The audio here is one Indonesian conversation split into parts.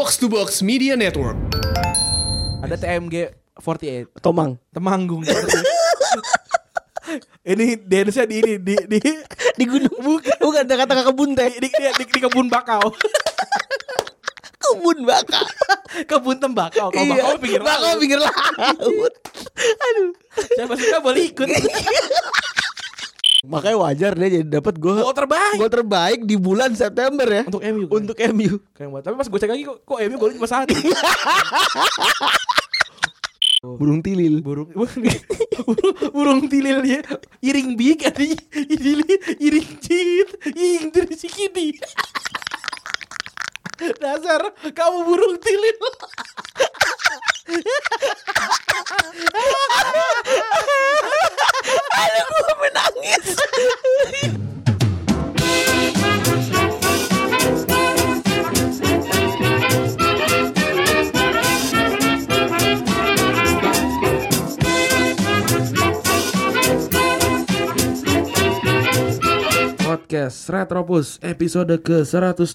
Box to Box Media Network. Ada TMG 48 Tomang. Temanggung. ini dance di ini di di Di gunung bukan, bukan kata kebun teh. di, di, di, di kebun bakau. Kebun baka. kebun tembakau. Kalau bakau pinggir Iya. bakau laut. pinggir laut. Aduh. Siapa suka boleh ikut. Makanya wajar dia jadi dapat gol Gol terbaik. gol terbaik di bulan September ya. Untuk MU. kan? Untuk MU. Keren banget. Tapi pas gue cek lagi kok, kok MU golnya cuma satu. Burung tilil. burung burung, burung tilil ya iring big ada iring iring cit iring dari dasar kamu burung tilil Aduh gue menangis. Podcast Retropus episode ke 123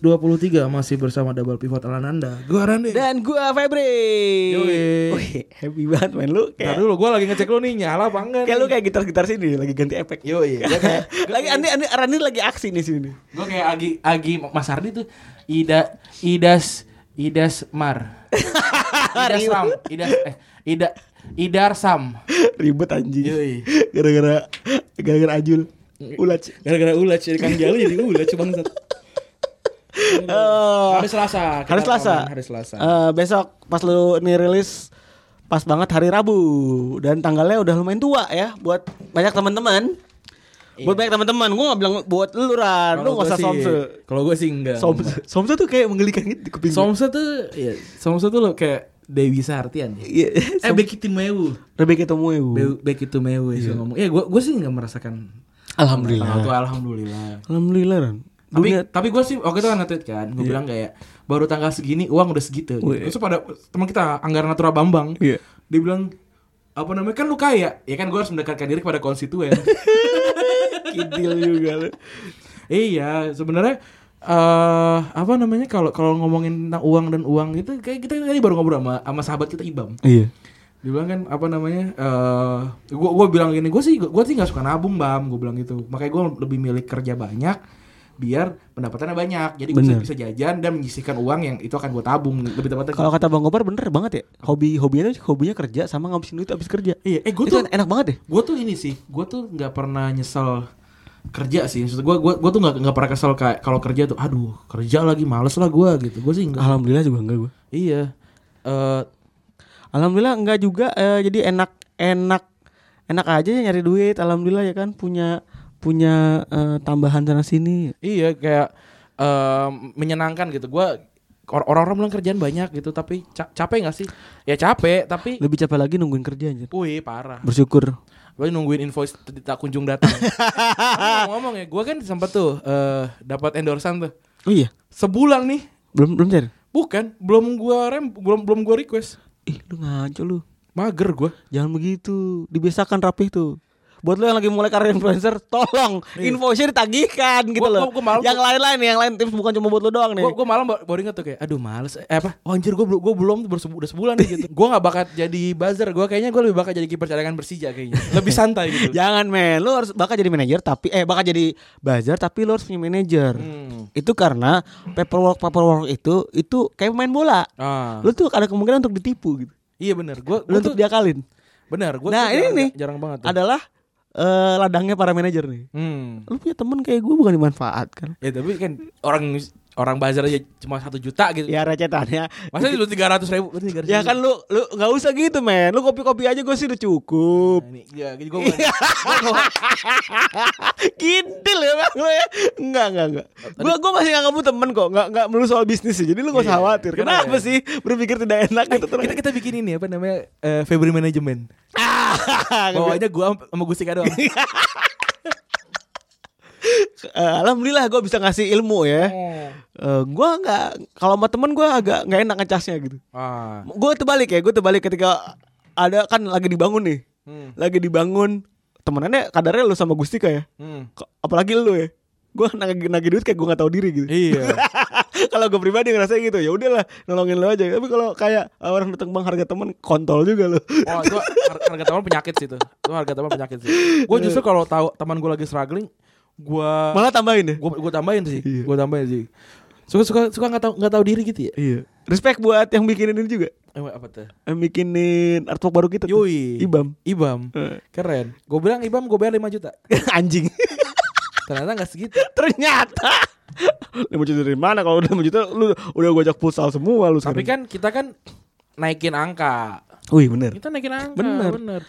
masih bersama Double Pivot Alananda. Gua Rande. Dan gua Febri. Yoi. Happy banget men lu Ntar kayak dulu gua lagi ngecek lu nih nyala apa enggak kayak lu kayak gitar-gitar sini lagi ganti efek. Yo iya. Kayak Lagi Andi Andi Rani lagi aksi nih sini. gua kayak Agi Agi Mas Ardi tuh Ida Idas Idas Mar. Idas Ram. Idas eh Ida Idar Sam. Ribet anjing. Yoi. Gara-gara gara-gara Ajul. Ulat. Gara-gara ulat jadi Kang Jalu jadi ulat bangsat. Eh, Hari Selasa. hari Selasa. Hari Selasa. Eh, besok pas lu nih rilis pas banget hari Rabu dan tanggalnya udah lumayan tua ya buat banyak teman-teman. Buat banyak teman-teman, gua gak bilang buat lu Ran, lu gak usah somse. Kalau gue sih enggak. Somse, somse tuh kayak menggelikan gitu di kuping. Somse tuh ya, Somse tuh lo kayak Dewi Sartian ya. Iya. Eh Becky Mewu. Rebecca Tomoewu. Be- Becky Mewu sih ngomong. Ya gue gue sih nggak merasakan Alhamdulillah. Tanggal tua, alhamdulillah. Alhamdulillah Ran. Tapi Dunia tapi gue sih waktu itu kan nge-tweet kan, gue bilang kayak baru tanggal segini uang udah segitu. Wih. Terus pada teman kita Anggaran Natura Bambang, Iya. dia bilang apa namanya kan lu kaya, ya kan gue harus mendekatkan diri kepada konstituen. kidil juga lu. iya, sebenarnya eh apa namanya kalau kalau ngomongin tentang uang dan uang itu kayak kita tadi baru ngobrol sama sama sahabat kita Ibam. Iya. Dia bilang kan apa namanya? eh gua gua bilang gini, gue sih gua sih nggak suka nabung, Bam. Gue bilang gitu. Makanya gue lebih milih kerja banyak biar pendapatannya banyak. Jadi gue bisa, bisa jajan dan menyisihkan uang yang itu akan gue tabung lebih tepatnya. Kalau kata Bang Gopar bener banget ya. Hobi hobinya hobinya kerja sama ngabisin duit abis kerja. iya, eh gue Itu tuh enak banget ya. gue tuh ini sih, gue tuh nggak pernah nyesel kerja sih. Maksud gue, gue, gue tuh nggak nggak pernah kesel kayak kalau kerja tuh, aduh kerja lagi males lah gue gitu. Gue sih enggak. Alhamdulillah juga enggak gue. Iya. Eh Alhamdulillah enggak juga eh, jadi enak enak enak aja ya nyari duit. Alhamdulillah ya kan punya punya eh, tambahan sana sini. Iya kayak em, menyenangkan gitu. Gua or- orang-orang bilang kerjaan banyak gitu, tapi ca- capek gak sih? Ya capek, tapi Lebih capek lagi nungguin kerja anjir. wih parah. Bersyukur. Gue nungguin invoice tak kunjung datang. ngomong ya, gue kan sempat tuh eh, dapat endorsan tuh Oh iya. sebulan nih. Belum belum cari. Bukan, belum gua rem, belum belum gua request. Ih, lu ngaco lu. Mager gua. Jangan begitu. Dibiasakan rapih tuh. Buat lo yang lagi mulai karir influencer, tolong invoice ditagihkan gitu Gua- loh. gua- gua yang lain-lain yang lain tips bukan cuma buat lo doang nih. Gue ba- baru inget tuh kayak, aduh males. Eh apa? Oh anjir gue belum gue belum baru sebu- udah sebulan nih gitu. gue nggak bakat jadi buzzer. Gue kayaknya gue lebih bakat jadi kiper cadangan Persija kayaknya. Lebih santai gitu. Jangan men, lo harus bakal jadi manajer tapi eh bakal jadi buzzer tapi lo harus punya manajer. Hmm. Itu karena paperwork paperwork itu itu kayak main bola. Ah. Lo tuh ada kemungkinan untuk ditipu gitu. Iya bener, gue untuk diakalin. bener, gue Nah, ini jarang, nih jarang banget tuh. Adalah eh, ladangnya para manajer nih. Hmm. Lo punya temen kayak gue bukan dimanfaatkan. Ya tapi kan orang orang bazar aja cuma satu juta gitu. Ya recetannya. Masa lu tiga ratus ribu? Lu 300 Ya kan lu lu nggak usah gitu men. Lu kopi-kopi aja gue sih udah cukup. Nah, ini, ya, gue Kintil ya bang lu ya Enggak enggak enggak Gue gua masih nganggap lu temen kok Enggak enggak melulu soal bisnis sih Jadi lu gak usah Iya, khawatir kenapa Kenapa ya? sih berpikir tidak enak gitu kita kita bikin ini apa namanya eh, February Management. Bawanya gua sama Gustika doang. Eh, Alhamdulillah gue bisa ngasih ilmu ya Eh, Gua nggak Kalau sama temen gue agak nggak enak ngecasnya gitu Ah. Gue terbalik ya Gue terbalik ketika Ada kan lagi dibangun nih Hmm. Lagi dibangun Temenannya kadarnya lu sama Gustika ya Hmm. Apalagi lu ya gue nagih nagih duit kayak gue nggak tahu diri gitu. Iya. kalau gue pribadi ngerasa gitu ya udahlah nolongin lo aja. Tapi kalau kayak orang datang bang harga teman kontol juga lo. Oh itu har- harga teman penyakit sih itu. Itu harga teman penyakit sih. Gue justru kalau tahu teman gue lagi struggling, gue Malah tambahin ya. gue gue tambahin sih. Iya. Gue tambahin sih. Suka suka suka nggak tahu nggak tahu diri gitu ya. Iya. Respect buat yang bikinin ini juga. Eh, apa tuh? Yang bikinin artwork baru kita. tuh. Yoi. Ibam. Ibam. Eh. Keren. Gue bilang Ibam gue bayar 5 juta. Anjing. Ternyata nggak segitu. Ternyata 5 juta dari mana kalau udah 5 juta lu udah gue ajak futsal semua lu Tapi kan kita kan naikin angka. Wih bener Kita naikin angka. Bener. bener.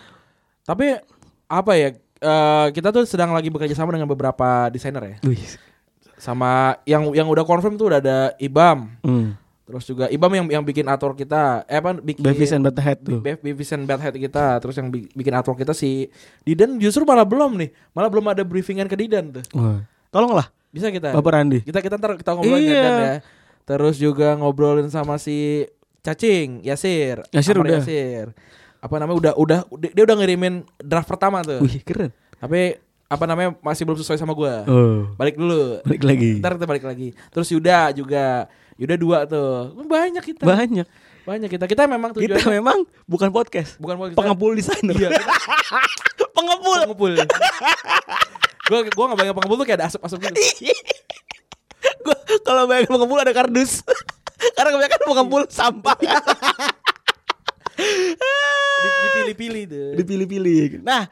Tapi apa ya? Eh, kita tuh sedang lagi bekerja sama dengan beberapa desainer ya. Wih Sama yang yang udah confirm tuh udah ada Ibam. hmm. Terus juga Ibam yang yang bikin artwork kita. Eh apa bikin Beavis and Butthead tuh Bev- Beavis and Butthead kita. Terus yang bi- bikin artwork kita si Didan justru malah belum nih. Malah belum ada briefingan ke Didan tuh. Wah. Tolonglah Bisa kita. Bapak Randi Kita kita ntar kita ngobrolin Iya. Didan ya. Terus juga ngobrolin sama si Cacing, Yasir. Yasir Ahmad udah. Yasir. Apa namanya udah udah dia udah ngirimin draft pertama tuh. Wih keren Tapi apa namanya masih belum sesuai sama gua. Oh Balik dulu. Balik lagi Ntar kita balik lagi. Terus Yuda juga. Yuda dua tuh. Banyak kita. Banyak Banyak kita. Kita memang Kita tujuannya memang bukan podcast bukan kita- Pengepul desainer Iya, kita Pengepul pengepul. Gue gue nggak bayang pengepul tuh kayak ada asap-asap gitu. Gua kalau bayangin pengepul ada kardus Karena kebanyakan pengepul sampah Di- Dipilih-pilih tuh. Dipilih-pilih Nah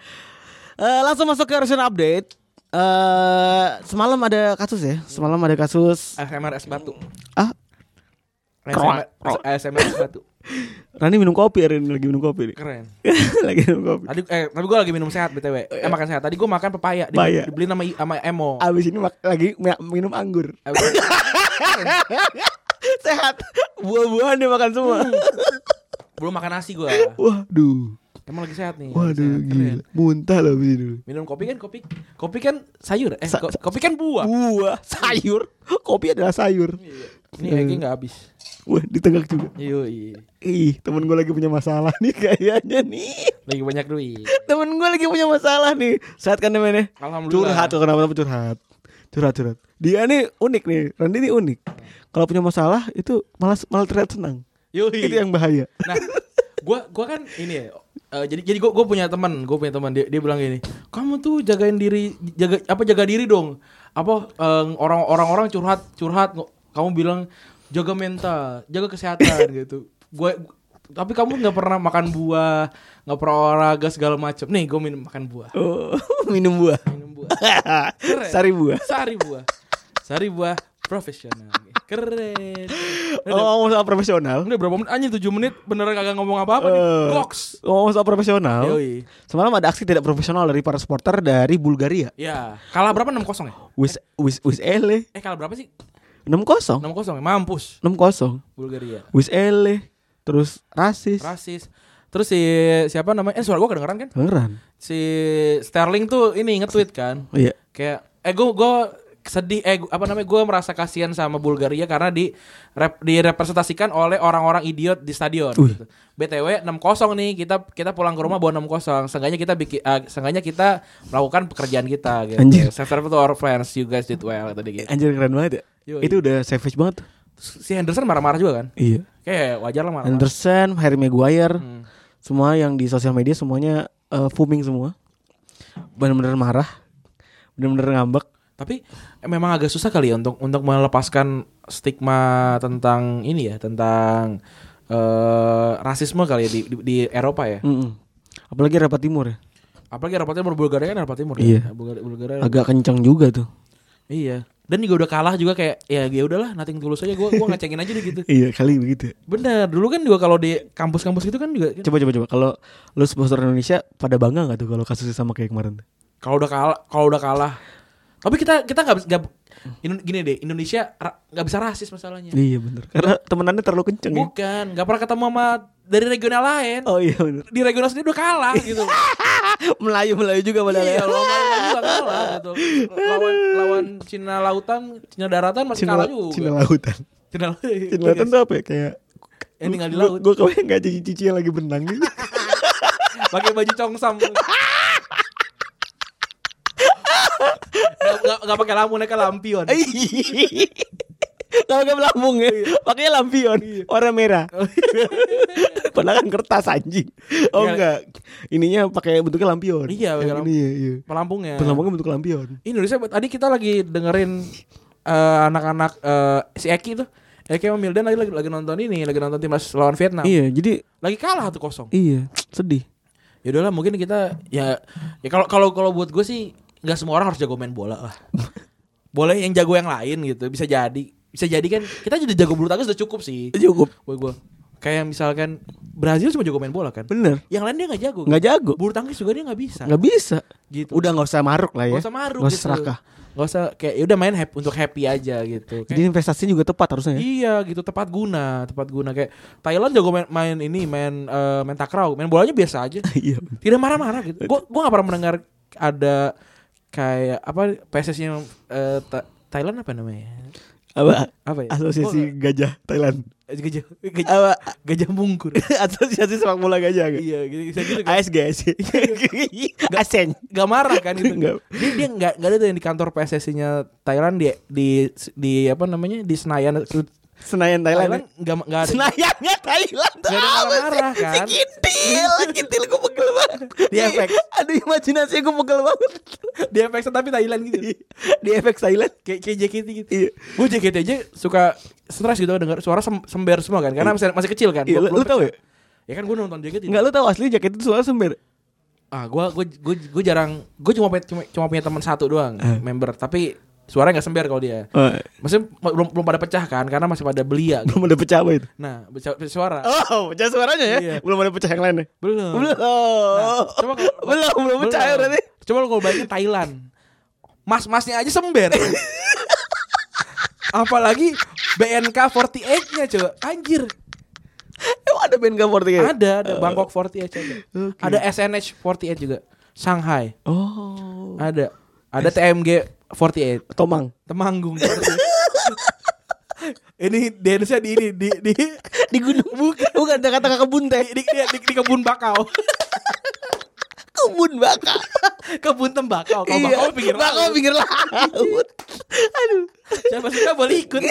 eh, Langsung masuk ke recent update eh Semalam ada kasus ya Semalam ada kasus ASMR es batu. Ah ASMR, ASMR es batu. Rani minum kopi hari ini lagi minum kopi nih. Keren. lagi minum kopi. Tadi eh tapi gue lagi minum sehat btw. Eh makan sehat. Tadi gue makan pepaya. Di, Pepaya. Dibeli sama I- sama Emo. Abis ini mak- lagi mi- minum anggur. Abis- Sehat. Buah-buahan dia makan semua. Belum makan nasi gue. Waduh. Emang lagi sehat nih. lagi Waduh sehat. Keren. gila. Muntah loh abis ini. Minum kopi kan kopi. Kopi kan sayur. Eh Sa- ko- kopi kan buah. Buah, sayur. Kopi adalah sayur. Ini kayaknya nggak habis. Wah, ditegak juga. Iya, iya. Ih, temen gue lagi punya masalah nih kayaknya nih. Lagi banyak duit. Temen gue lagi punya masalah nih. Sehat kan namanya? Alhamdulillah. Curhat tuh kenapa kenapa curhat. Curhat curhat. Dia nih unik nih. Randy ini unik. Kalau punya masalah itu malah malah terlihat senang. Yoi. Itu yang bahaya. Nah, gua gua kan ini ya. eh, jadi jadi gua gua punya teman, gua punya teman dia, dia bilang gini, "Kamu tuh jagain diri jaga apa jaga diri dong." Apa eh, orang orang-orang curhat curhat kamu bilang jaga mental, jaga kesehatan gitu. Gue tapi kamu nggak pernah makan buah, nggak pernah olahraga segala macam. Nih, gue minum makan buah. Oh, minum buah. Minum buah. Keren. Sari buah. Sari buah. Sari buah profesional. Keren. Oh, ngomong soal profesional. Udah berapa menit? Anjing 7 menit beneran kagak ngomong apa-apa nih. Eh, Goks. Ngomong soal profesional. Yoi. Semalam ada aksi tidak profesional dari para supporter dari Bulgaria. Ya, kalah berapa 6-0 ya? Wis wis wis ele Eh, kalah berapa sih? 6-0. 6-0 ya? Mampus 6-0. Bulgaria. Wis ele terus rasis. Rasis. Terus si siapa namanya? Eh, suara gua kedengeran kan? Beneran. Si Sterling tuh ini nge-tweet kan. Oh, iya. Kayak eh gua gua sedih eh apa namanya gua merasa kasihan sama Bulgaria karena di rep, direpresentasikan oleh orang-orang idiot di stadion gitu. BTW 6-0 nih kita kita pulang ke rumah bawa 6-0. Seenggaknya kita bikin eh, seenggaknya kita melakukan pekerjaan kita gitu. Anjir. Save service to our fans, you guys did well tadi gitu. Anjir keren banget ya. Yoi. Itu udah savage banget. Si Henderson marah-marah juga kan? Iya. Kayak wajar lah marah. Anderson, Harry Maguire, Hmm. semua yang di sosial media semuanya eh, booming semua. Bener-bener marah. Bener-bener ngambek. Tapi eh, memang agak susah kali ya untuk untuk melepaskan stigma tentang ini ya, tentang eh rasisme kali ya di, di, di Eropa ya. Mm-mm. Apalagi Eropa Timur ya. Apalagi Eropa Timur Bulgaria kan Eropa Timur Iya. ya. Bulgaria, Bulgaria Agak kencang juga tuh. Iya. Dan juga udah kalah juga kayak ya ya udahlah nating tulus aja gua gua ngecengin aja deh gitu. Iya kali begitu. ya. Bener, dulu kan juga kalau di kampus-kampus gitu kan juga Coba coba coba kalau lu supporter Indonesia pada bangga nggak tuh kalau kasusnya sama kayak kemarin? kalau udah kalah kalau udah kalah. Tapi kita kita nggak nggak gini deh, Indonesia nggak bisa rasis masalahnya. Iya bener. Karena temenannya terlalu kenceng ya. Bukan, nggak pernah ketemu sama dari regional lain. Oh iya bener. Di regional sendiri udah kalah gitu. Melayu Melayu juga padahal iya, ya. lawan Malaysia juga kalah gitu. Lawan lawan Cina lautan, Cina daratan masih Cina, kalah juga. Cina lautan. Cina, Cina lautan tuh apa ya? Kayak Yang tinggal di laut. Gue kebayang gak cici-cici yang lagi benang gitu. Pakai baju congsam. Nggak- nggak pakai lampu naik lampion. Kalau pakai lambung ya, pakai lampion warna merah. Padahal kan kertas anjing. Oh Iya. enggak. Ininya pakai bentuknya lampion. Iya, pakai ini, iya, iya. Pelampungnya. Pelampungnya bentuk lampion. Indonesia tadi kita lagi dengerin eh, anak-anak eh, si Eki tuh. Eki sama Mildan lagi, lagi lagi nonton ini, lagi nonton timnas lawan Vietnam. Iya, jadi Lagi kalah tuh kosong. iya, sedih. Ya udahlah mungkin kita ya ya kalau kalau kalau buat gue sih nggak semua orang harus jago main bola lah. Boleh yang jago yang lain gitu, bisa jadi. Bisa jadi kan kita jadi jago bulu tangkis udah cukup sih. Cukup. Buat gue. Kayak misalkan Brazil cuma jago main bola kan. Bener. Yang lain dia nggak jago. Nggak jago. Bulu tangkis juga dia nggak bisa. Nggak bisa. Gitu. Udah nggak usah maruk lah ya. Gak usah maruk Nggak usah gitu. serakah. Gak usah kayak ya udah main happy untuk happy aja gitu. Kayak- Jadi investasinya juga tepat harusnya ya. Iya gitu tepat guna, tepat guna kayak Thailand jago main, main ini main eh, main takraw, main bolanya biasa aja. Iya. Tidak marah-marah gitu. Gua gua gak pernah mendengar ada kayak apa PSSI-nya eh, Tha- Thailand apa namanya? Apa? Apa ya? Asosiasi Gajah Thailand. Gua- gajah gajah, Apa? gajah mungkur. Asosiasi sepak bola gajah kan? iya gitu, gitu kan. ASG ASG. Asen. Gak marah kan itu. Nggak. Dia dia nggak nggak ada tuh yang di kantor PSSI-nya Thailand di di di apa namanya? di Senayan Senayan Thailand. Thailand nggak nggak ada. Senayannya Thailand. Nggak ada marah-marah, Si kan? Kintil, kintil gue pegel banget. Di efek. Aduh imajinasi gue pegel banget. di FX tapi Thailand gitu. Di efek Thailand. kayak kayak JKT gitu. Iya. Gue JKT aja suka stres gitu dengar suara sem- sember semua kan karena masih masih kecil kan. Iya, lu, lu tau ya? Ya kan gue nonton JKT. Enggak lu tahu asli jaket itu suara sember. Ah, gue gue gue jarang gue cuma punya- cuma, cuma punya teman satu doang Eh. member tapi suaranya nggak sember kalau dia. Oh, Maksudnya belum belum pada pecah kan karena masih pada belia. belum ada pecah apa itu? Nah, pecah, pecah suara. Oh, pecah suaranya ya? Iya. Belum ada pecah yang lainnya. Belum. Belum. Nah, coba kalau- belum, belum pecah ya berarti. Coba lu kalau bayangin Thailand. Mas-masnya aja sember. Apalagi BNK48-nya coba. Anjir. Emang ada band K48? Ada, ada Bangkok 48 coba. Ada SNH 48 juga. Shanghai. Oh. Ada. Ada TMG 48. Tomang. Temanggung. ini dance-nya di ini di di Di gunung bukan, bukan kata kebun teh. di, di, di, di kebun bakau. Kebun baka. kebun tembakau. Kalau bakau pinggir Bakau laut. pinggir laut. Aduh. Siapa suka boleh ikut.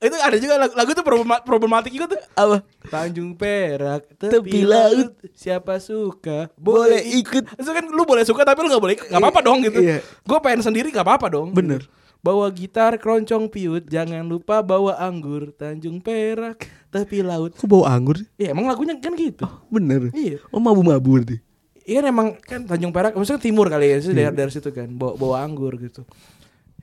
Itu ada juga lagu, lagu tuh problema- problematik juga tuh. Apa? Tanjung Perak, Tepi tepi laut, siapa suka Boleh ikut. Itu kan lu boleh suka tapi lu gak boleh ikut. Gak apa-apa dong gitu. Iya. Gue pengen sendiri gak apa-apa dong. Bener. Bawa gitar, keroncong piut, jangan lupa bawa anggur. Tanjung Perak, tepi laut. Kok bawa anggur? Iya emang lagunya kan gitu. Bener. Iya. Oh mabu-mabu berarti. Iya kan emang kan Tanjung Perak, maksudnya timur kali ya, sih daerah dari situ kan, bawa, bawa anggur gitu.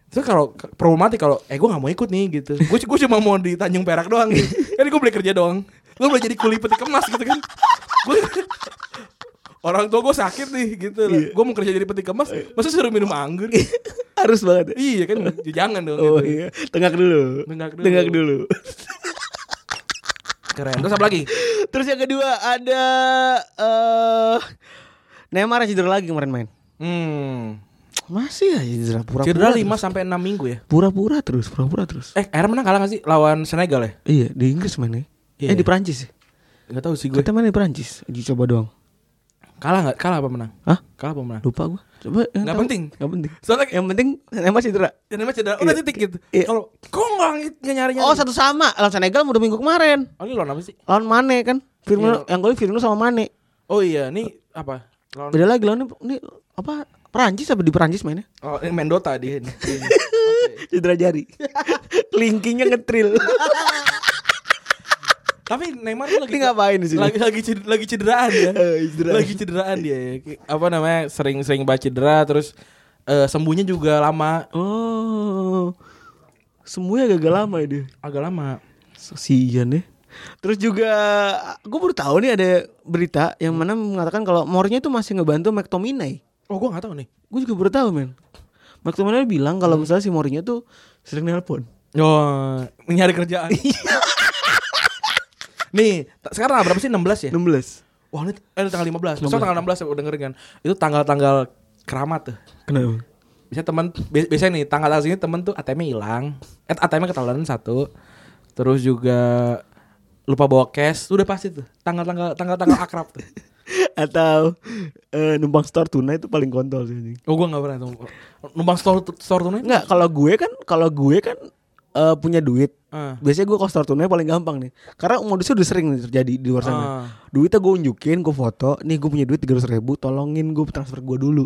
Terus kalau problematik kalau eh gue gak mau ikut nih gitu. Gue gue cuma mau di Tanjung Perak doang nih. Kan gue boleh kerja doang. Gue boleh jadi kuli peti kemas gitu kan. Gue orang tua gue sakit nih gitu. Iya. Gue mau kerja jadi peti kemas, masa suruh minum anggur? Harus banget. ya? iya kan, jangan dong. Oh gitu. iya, tengak dulu. Tengak dulu. Tengak dulu. Keren. Terus apa lagi? Terus yang kedua ada eh Neymar cedera lagi kemarin main. Hmm. Masih aja cedera pura-pura. Cedera terus. 5 sampai 6 minggu ya. Pura-pura terus, pura-pura terus. Eh, akhirnya menang kalah gak sih lawan Senegal ya? Iya, di Inggris mainnya. Iya. Eh di Perancis sih. Gak tahu sih gue. Kita main di Perancis. Uji coba doang. Kalah gak? Kalah apa menang? Hah? Kalah apa menang? Lupa gua. Coba Nggak tahu. penting. Nggak penting. Soalnya Yang penting Neymar cedera. Emang cedera udah Iya. titik gitu. Iya. Kalau kok nggak nggak nyari nyari? Oh satu sama lawan Senegal udah minggu kemarin. Oh ini lawan apa sih? Lawan Mane kan. Firmino Iya. yang golin Firmino sama Mane. Oh iya, ini apa? Lawan Beda lagi lawan ini apa? Perancis apa di Perancis mainnya? Oh, ini main Dota dia. Cedera jari. Linkingnya ngetril. Tapi Neymar tuh lagi Ini ngapain di sini? Lagi lagi cedera, lagi cederaan ya. Eh, cederaan. Lagi cederaan dia. ya. Apa namanya? Sering-sering baca cedera terus eh, sembuhnya juga lama, Oh. Semuanya gagal lama ya dia. agak lama. Sosian ya. Terus juga gue baru tahu nih ada berita yang mana mengatakan kalau Mourinho itu masih ngebantu McTominay. Oh, gua nggak tahu nih. Gue juga baru tahu men. McTominay bilang kalau misalnya si Mourinho tuh sering nelpon. Oh, nyari kerjaan. nih, ta- sekarang berapa sih? 16 ya? 16. Wah, ini, eh, tanggal 15. Besok tanggal 16 ya udah dengerin kan. Itu tanggal-tanggal keramat tuh. Kenapa? Bisa teman bi- biasanya nih tanggal tanggal sini temen tuh ATM hilang. Eh ATM ketelan satu. Terus juga lupa bawa cash. Udah pasti tuh. Tanggal-tanggal tanggal-tanggal akrab tuh. Atau eh, numpang store tunai itu paling kontol sih anjing. Oh gua nggak pernah tuh. Numpang store store tunai? Enggak, kalau gue kan kalau gue kan eh, punya duit. Ah. Biasanya gue kalau store tunai paling gampang nih. Karena modusnya udah sering nih terjadi di luar sana. Ah. Duitnya gue unjukin, gue foto. Nih gue punya duit 300 ribu, tolongin gue transfer gue dulu.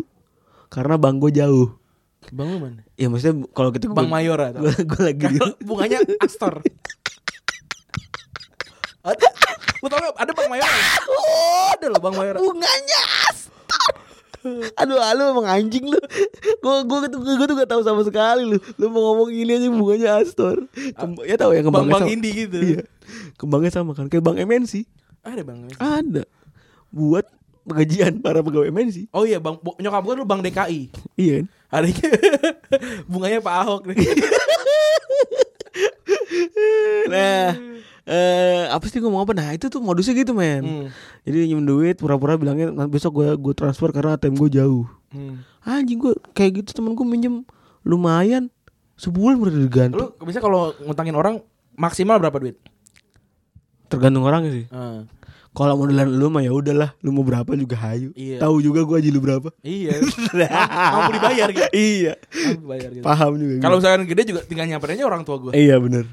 Karena bang gue jauh. Bang lu mana? Ya maksudnya kalau gitu Bang Mayora. gue, lagi di bunganya Astor. ada, lu tau gak? Ada Bang Mayora. Ada loh Bang Mayora. bunganya Astor. Aduh, lu emang anjing lu. Gue gue tuh gue tuh gak tahu sama sekali lu. Lu mau ngomong ini aja bunganya Astor. Kem- ya tahu ya Bang kembangnya Bang sama. Indi gitu. Iya. Kembangnya sama kan kayak Bang MNC. Ada Bang. Ada. Buat pengajian para pegawai MNC. Oh iya Bang nyokap gue lu Bang DKI. Iya kan? Adanya bunganya Pak Ahok nih. Nah, eh apa sih ngomong apa? Nah, itu tuh modusnya gitu, men. Hmm. Jadi nyim duit pura-pura bilangnya "Nanti besok gue gue transfer karena ATM gue jauh. Hmm. Anjing gue kayak gitu temen gue minjem lumayan sebulan udah diganti. Lu bisa kalau ngutangin orang maksimal berapa duit? Tergantung orangnya sih. Ah. Kalau modelan lu mah ya udahlah, lu mau berapa juga hayu. Iya. Tahu juga gue aja lu berapa. Iya. Mampu dibayar gitu. iya. Mampu bayar gitu. Paham juga. Kalau gue. misalkan gede juga tinggal nyamperin aja orang tua gue. iya bener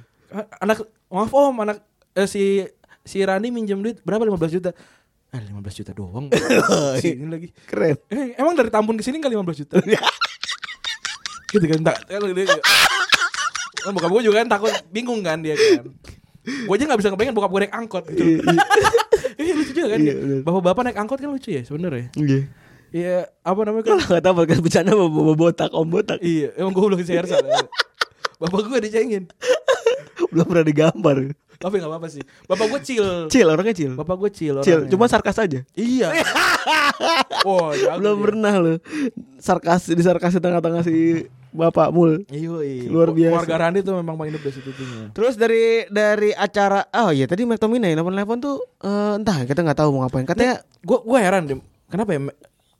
Anak maaf Om, anak eh, si si Rani minjem duit berapa 15 juta. Ah 15 juta doang. Sini lagi. Keren. Eh, emang dari Tambun ke sini enggak 15 juta? gitu kan tak kan. Kan bokap gue juga kan takut bingung kan dia kan. Gue aja gak bisa ngebayangin bokap gue naik angkot gitu. Iya lucu juga kan. Iya. Bapak-bapak naik angkot kan lucu ya sebenarnya. Iya. Iya apa namanya kan? Nggak tahu podcast bercanda bawa botak, om botak. iya emang gue belum salah. Bapak gue dicengin. Belum pernah digambar. Tapi gak apa-apa sih. Bapak gue chill. Cil, orangnya cil. Bapak gue chill. Cil, orangnya. cuma sarkas aja. Iya. Wah, jago Belum dia. pernah lo sarkas di sarkas di tengah-tengah si bapak mul. Iya. Luar biasa. Keluarga Randi tuh memang paling the best itu tuhnya. Terus dari dari acara oh iya tadi McTominay nelfon-nelfon tuh eh, entah kita nggak tahu mau ngapain. Katanya Gue gue heran deh. Kenapa ya?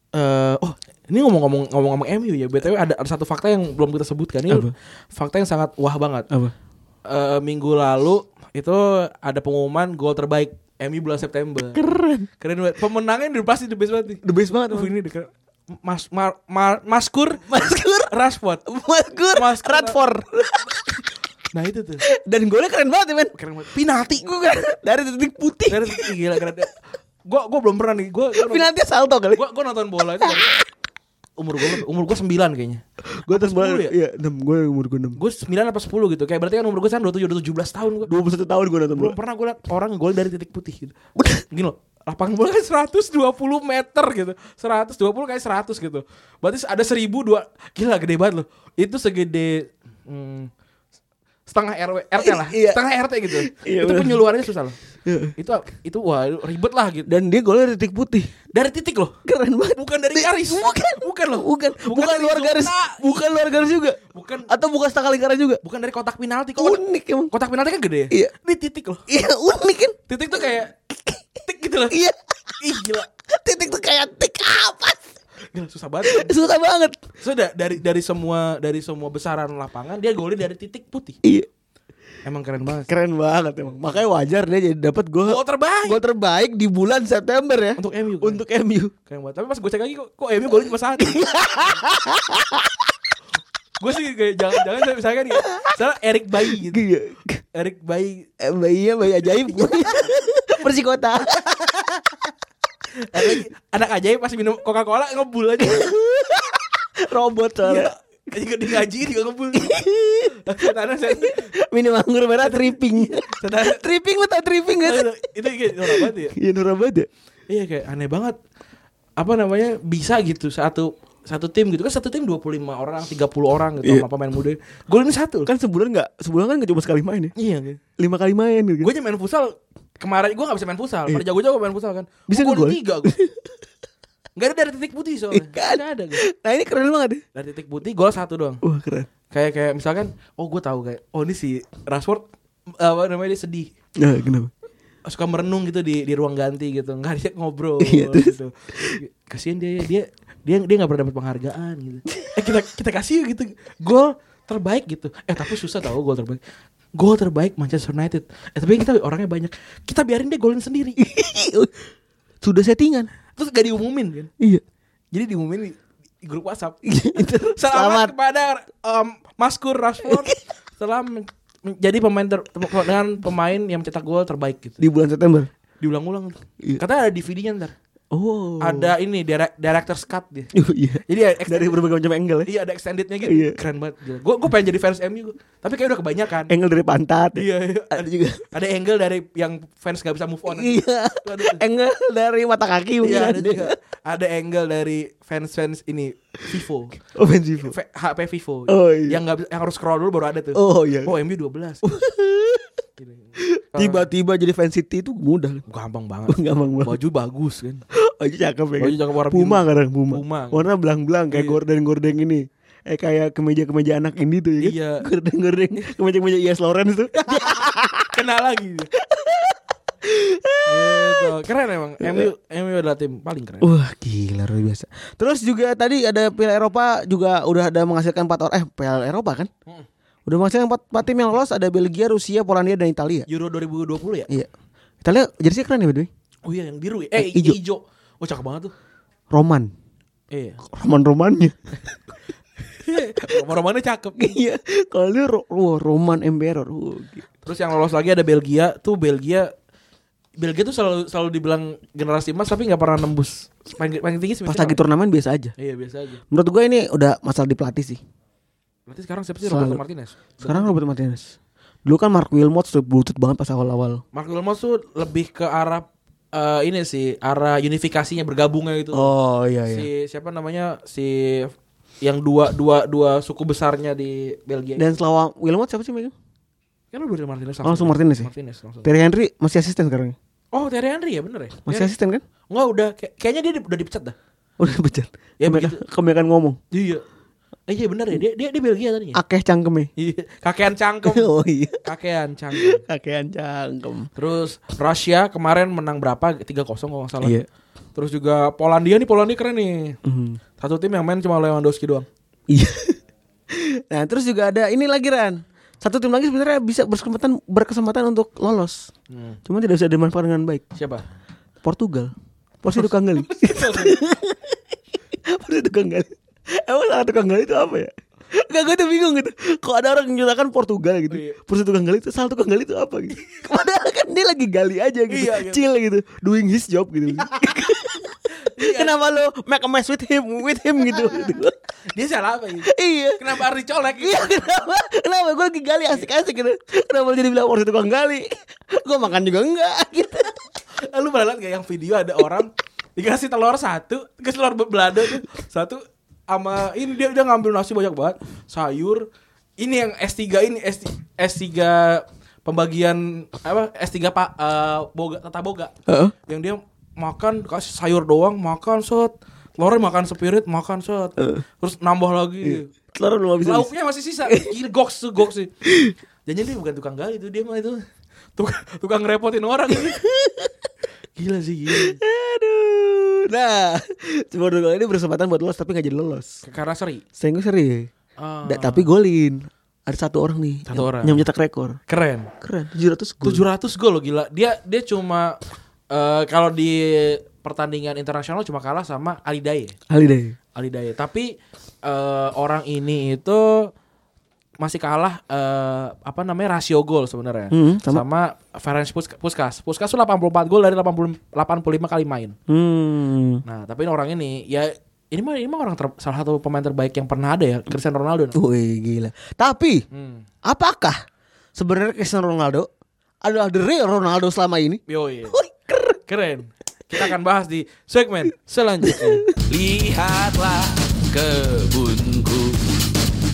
Eh, oh, ini ngomong-ngomong ngomong-ngomong MU ya. BTW ada, ada satu fakta yang belum kita sebutkan. Ini Apa? fakta yang sangat wah banget. apa? Eh, minggu lalu itu ada pengumuman gol terbaik MU bulan September. Keren. Keren banget. Pemenangnya udah pasti the best banget nih. The best banget. Aduh, ini deket. Mas Mar, Mar- Maskur Maskur. Rashford. Maskur. Maskur. Radford. Nah itu tuh. Dan golnya keren banget ya men. Keren banget. Penalti. Gue dari titik putih. Keren, gila keren. Gua gua belum pernah nih. Gua gua, Penalti salto kali. gua, gua nonton bola itu dari umur gua umur gua 9 kayaknya. Gue atas. 10 ya? Iya, 6 gue umur gue 6. Gue 9 apa 10 gitu. Kayak berarti kan umur gue sekarang 27 udah 17 tahun gua. 21 tahun gue nonton Belum pernah gue liat orang gol dari titik putih gitu. Gini loh. Lapangan bola kan 120 meter gitu. 120 kayak 100 gitu. Berarti ada 1000 dua gila gede banget loh. Itu segede hmm, setengah RW RT lah. Iya. Setengah RT gitu. Iya, itu bener. penyuluhannya susah loh. Itu itu wah ribet lah gitu. Dan dia golnya dari titik putih. Dari titik loh. Keren banget. Bukan dari garis. Bukan. Bukan loh. Bukan. Bukan, dari luar garis. Bukan luar garis juga. Bukan Atau bukan setengah lingkaran juga. bukan dari kotak penalti. Kok kotak, Unik emang. kotak penalti kan gede ya? Iya. Ini titik loh. Iya unik kan. Titik tuh kayak tik gitu loh. Iya. Ih gila. Titik tuh kayak tik apa? Gila susah banget. Susah banget. So da- dari dari semua dari semua besaran lapangan dia golin dari titik putih. Iya. Emang keren banget. Keren banget emang. Makanya wajar dia jadi dapat gol Gol terbaik gol terbaik di bulan September ya. untuk MU. Kan? Untuk MU. keren banget. Tapi pas gue cek lagi kok, kok MU golin cuma satu. gue sih kayak jangan-jangan saya misalkan ya, misalnya Erik Bayi gitu. Iya. Erik Bayi Eh, bayi ajaib. Bersih kota. ada lagi, anak ajaib pas minum Coca-Cola ngebul aja. Robot soalnya. Iya. Juga di ngaji juga ngebul. Karena saya Minum anggur merah tripping. Saudara- tripping lu tau tripping gak sih? itu kayak norak banget ya. Iya Nora banget ya. Iya kayak aneh banget. Apa namanya bisa gitu satu satu tim gitu kan satu tim 25 orang, 30 orang gitu Iya. sama pemain muda. Gol ini satu. Kan sebulan gak Sebulan kan gak cuma sekali main ya iya kan. Lima kali main gitu Gue aja main futsal kemarin gue gak bisa main futsal. Pada jago-jago main futsal kan. Bisa ngegol? tiga gue. Gak ada dari titik putih soalnya. Iya kan? Gak ada gitu. Nah ini keren banget ya Dari titik putih gol satu doang. Wah keren Kayak kayak misalkan oh gue tahu kayak oh ini si Rashford apa namanya dia sedih. Nah kenapa suka merenung gitu di di ruang ganti gitu nggak dia ngobrol Iya, terus? gitu kasian dia dia dia dia nggak pernah dapat penghargaan gitu eh kita kita kasih yuk gitu gol terbaik gitu eh tapi susah tau gol terbaik gol terbaik Manchester United eh tapi kita orangnya banyak kita biarin dia golin sendiri Sudah settingan. Terus gak diumumin kan. Iya. Jadi diumumin di, di grup WhatsApp. Selamat. Selamat kepada um, Maskur Rashford setelah men- menjadi pemain ter- dengan pemain yang mencetak gol terbaik gitu. Di bulan September. Diulang-ulang. Iya. Katanya ada DVD-nya ntar. Oh. Ada ini direct, director's cut dia. Oh, iya. Jadi ya, Dari berbagai macam angle ya. Iya ada extendednya gitu. Iya. Keren banget. Gue gue pengen jadi fans MU. Tapi kayak udah kebanyakan. Angle dari pantat. Iya, iya. Ada juga. Ada angle dari yang fans gak bisa move on. Iya. Aduh. Angle dari mata kaki mungkin Iya ada juga. Ada angle dari fans-fans ini Vivo. Offensive. V- HP Vivo. Oh, iya. Yang bisa- yang harus scroll dulu baru ada tuh. Oh iya. Oh MU 12. Gini. Tiba-tiba jadi fan City itu mudah. gampang banget. Gampang banget. Baju bagus kan. Baju cakep ya. Baju kan? cakep warna Puma biru. kadang Puma. Puma. Warna belang-belang kayak Iya. gorden-gorden ini. Eh kayak kemeja-kemeja anak ini tuh ya kan? Iya. Gorden-gorden kemeja-kemeja Ias Lawrence tuh. Kena lagi. gitu. Keren emang. MU MU adalah tim paling keren. Wah gila luar biasa. Terus juga tadi ada Piala Eropa juga udah ada menghasilkan empat orang eh Piala Eropa kan? Mm. Udah menghasilkan empat, empat tim yang lolos ada Belgia, Rusia, Polandia dan Italia. Euro 2020 ya? Iya. Italia jersey keren ya way. Oh iya yang biru ya. Eh, Eh, hijau. Oh cakep banget tuh. Roman. Iya. Roman-romannya. Romannya cakep. Iya. Kalau dia ro wah, Roman Emperor. Wah, gila. Terus yang lolos lagi ada Belgia. Tuh Belgia Belgia tuh selalu selalu dibilang generasi emas tapi nggak pernah nembus paling, paling tinggi Pas lagi turnamen biasa aja. Iya biasa aja. Menurut gue ini udah masalah di pelatih sih. Berarti sekarang siapa sih. Roberto Martinez? Sekarang Robert Martinez. Dulu kan Mark Wilmot sudah butut banget pas awal-awal. Mark Wilmot tuh lebih ke arah eh, ini sih arah unifikasinya bergabungnya gitu. Oh iya Si siapa namanya si yang dua dua dua suku besarnya di Belgia. Dan setelah Wilmot siapa sih megang? kan Roberto Martinez Oh, langsung Martinez ya? Martinez langsung. Terry Henry masih asisten sekarang. Oh, Thierry Henry ya bener ya? Masih Dia- asisten kan? Enggak udah kayak- kayaknya dia di- udah dipecat dah. Udah pecat. Ya, kebanyakan, begitu. kebanyakan ngomong. Iya. Eh, iya bener ya dia dia di Belgia tadinya. Akeh cangkeme. Iya, kakean cangkem. oh iya. kakean cangkem. Kakean cangkem. Terus Rusia kemarin menang berapa? 3-0 kalau nggak salah. Iya. Terus juga Polandia nih, Polandia keren nih. Mhm. Satu tim yang main cuma Lewandowski doang. Iya. nah, terus juga ada ini lagi Ran. Satu tim lagi sebenarnya bisa berkesempatan berkesempatan untuk lolos. Hmm. Cuma tidak bisa dimanfaatkan dengan baik. Siapa? Portugal. Porsi tukang gali. Porsi tukang gali. Emang salah tukang gali itu apa ya? Gak gue tuh bingung gitu. Kok ada orang yang nyatakan Portugal gitu? Iya. Porsi tukang gali itu Salah tukang gali itu apa gitu? Padahal kan dia lagi gali aja gitu. Iya, gitu. Chill gitu. Doing his job gitu. Kenapa lo make a mess with him With him gitu, Dia salah apa ini? Iya. Kenapa harus dicolek? Iya kenapa? Kenapa gue lagi gali asik-asik gitu? Kenapa lo jadi bilang porsi tukang gali? Gue makan juga enggak gitu. Eh, Lu pernah liat gak yang video ada orang dikasih telur satu, dikasih telur be- belado tuh satu sama ini dia dia ngambil nasi banyak banget, sayur. Ini yang S3 ini S, S3 pembagian apa S3 Pak eh, boga tata boga. Heeh. Yang dia makan kasih sayur doang, makan set. Telurnya makan spirit, makan set. Terus nambah lagi. Telur belum bisa Lauknya masih sisa. Gila goks tuh goks sih. Jangan dia bukan tukang gali itu dia mah itu. Tukang, tukang ngerepotin orang. gila sih gila. Aduh. Nah, Portugal ini berkesempatan buat lolos tapi gak jadi lolos. Karena seri. Sehingga seri. Da- tapi golin. Ada satu orang nih. Satu yang, orang. Yang mencetak rekor. keren. Keren. 700 gol. 700 gol loh gila. Dia dia cuma eh, kalau di pertandingan internasional cuma kalah sama Ali Daye. Ali deh. Ali Daye. Tapi eh, orang ini itu masih kalah eh, apa namanya rasio gol sebenarnya Hmm, sama, sama. Ferenc Puska- Puskas. Puskas tuh 84 gol dari 80 85 kali main. Hmm. Nah, tapi orang ini ya ini mah ini mah orang ter- salah satu pemain terbaik yang pernah ada ya, Cristiano Ronaldo. Wih, gila. Tapi, Hmm. apakah sebenarnya Cristiano Ronaldo adalah the real Ronaldo selama ini? Yoi. Wih, keren. Keren. Kita akan bahas di segmen selanjutnya. Lihatlah kebunku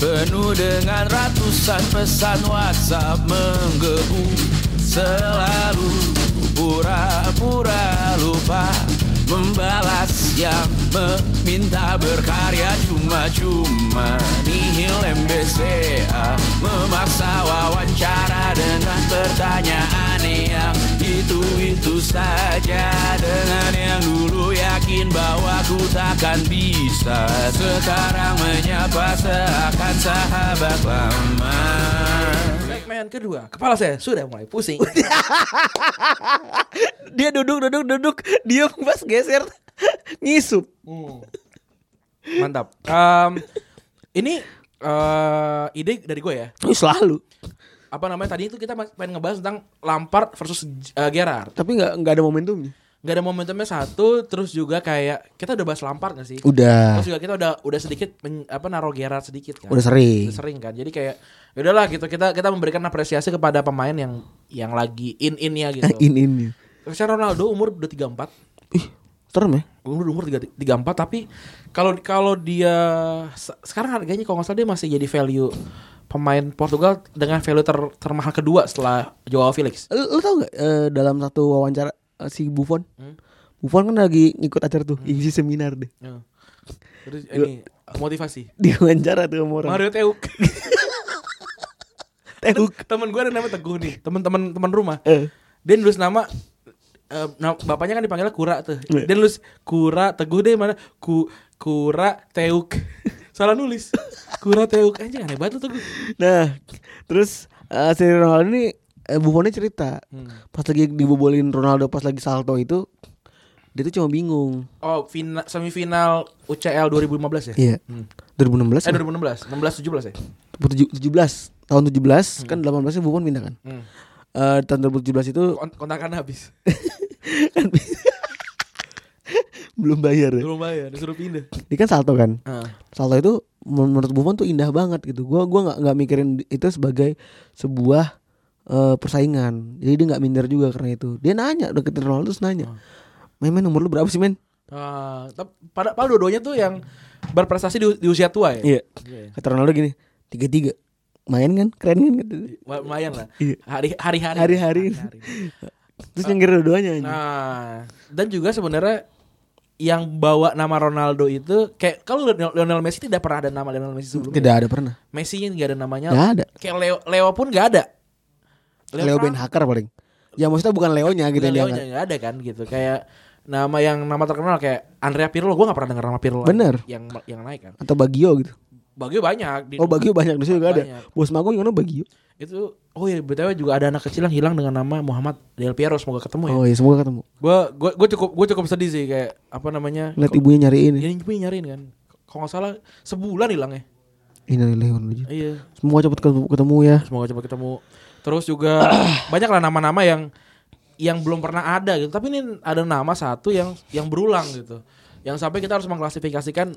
Penuh dengan ratusan pesan WhatsApp menggebu Selalu pura-pura lupa Membalas yang meminta berkarya. Cuma-cuma Nihil MBCA Memaksa wawancara dengan pertanyaan yang itu-itu saja Dengan yang dulu yakin bahwa ku takkan bisa Sekarang menyapa seakan sahabat lama Segmen kedua, kepala saya sudah mulai pusing. Dia duduk duduk duduk, dia pas geser ngisup. Hmm. Mantap. Em, ini eh, ide dari gue ya. Selalu. Apa namanya tadi itu kita pengen ngebahas tentang Lampard versus eh, Gerrard. Tapi nggak nggak ada momentumnya. Gak ada momentumnya satu, terus juga kayak kita udah bahas Lampard gak sih? Udah. Terus juga kita udah udah sedikit men- apa naruh Gerrard sedikit kan. Udah sering. Udah sering kan. Jadi kayak ya udahlah gitu kita kita memberikan apresiasi kepada pemain yang yang lagi in-innya gitu. In ini. Cristiano Ronaldo umur udah 34. Ih, serem ya? Umur umur 3 34 tapi kalau kalau dia se- sekarang harganya kalau nggak salah dia masih jadi value pemain Portugal dengan value ter, termahal kedua setelah Joao Felix. Lu, lu tau gak eh, dalam satu wawancara eh, si Buffon? Hmm. Buffon kan lagi ngikut acara tuh, isi seminar deh. Ya. Terus ini motivasi. Di wawancara tuh sama orang. Mario Teuk. Teuk. temen gue ada namanya Teguh nih, teman-teman teman rumah. Eh. Dia nulis nama eh, nama- bapaknya kan dipanggilnya Kura tuh. Iya. Dia nulis Kura Teguh deh mana? Ku Kura Teuk. Salah nulis. Kura Teuk anjing aneh banget tuh Teguh. Nah, terus eh, si Ronaldo ini eh, Buffonnya cerita Hmm. pas lagi dibobolin Ronaldo pas lagi salto itu dia tuh cuma bingung. Oh, final, semifinal UCL 2015 ya? Iya. Hmm. 2016 Eh eh, 2016, 16 17 ya? 17 tahun 17 kan 18 nya Buffon pindah kan. Hmm. Eh, tahun 2017 itu Kont- kontrakan habis. kan belum bayar ya. Belum bayar, disuruh pindah. Dia kan salto kan. Heeh. Salto itu men- menurut Buffon tuh indah banget gitu. Gua gua nggak nggak mikirin itu sebagai sebuah eh, persaingan. Jadi dia nggak minder juga karena itu. Dia nanya deketin Ronaldo terus nanya. Men, men umur lu berapa sih men? Ah, tap- pada pada dua-duanya tuh yang berprestasi di, di usia tua ya. Iya. Iya. Kata Ronaldo gini, tiga tiga, main kan, keren kan? Wah, Lumayan lah. Iya. Hari hari-hari. Hari-hari. Hari-hari. Terus nyengir dua-duanya. Nah, dan juga sebenarnya yang bawa nama Ronaldo itu kayak kalau Lionel Messi tidak pernah ada nama Lionel Messi sebelumnya. Tidak ada pernah. Messi nggak ada namanya. Nggak ada. Kayak Leo Leo pun nggak ada. Leo Ben Hacker paling. Ya maksudnya bukan Leonya gitu Leo nggak ada kan gitu. Kayak nama yang nama terkenal kayak Andrea Pirlo, gue nggak pernah dengar nama Pirlo. Bener. Yang yang naik kan. Atau Bagio gitu. Bagio banyak. Di- Oh Bagio banyak di situ juga ada. Bos Mago gimana Bagio? Itu oh ya btw juga ada anak kecil yang hilang dengan nama Muhammad Del Piero semoga ketemu ya. Oh iya semoga ketemu. Gue gue gue cukup gue cukup sedih sih kayak apa namanya? Lihat ibunya nyariin. ya. Ini ibu nyariin kan. Kalau nggak salah sebulan hilangnya. Ini Leon aja. Iya. Semoga cepat ketemu, ketemu ya. Semoga cepat ketemu. Terus juga banyak lah nama-nama yang yang belum pernah ada gitu. Tapi ini ada nama satu yang yang berulang gitu. Yang sampai kita harus mengklasifikasikan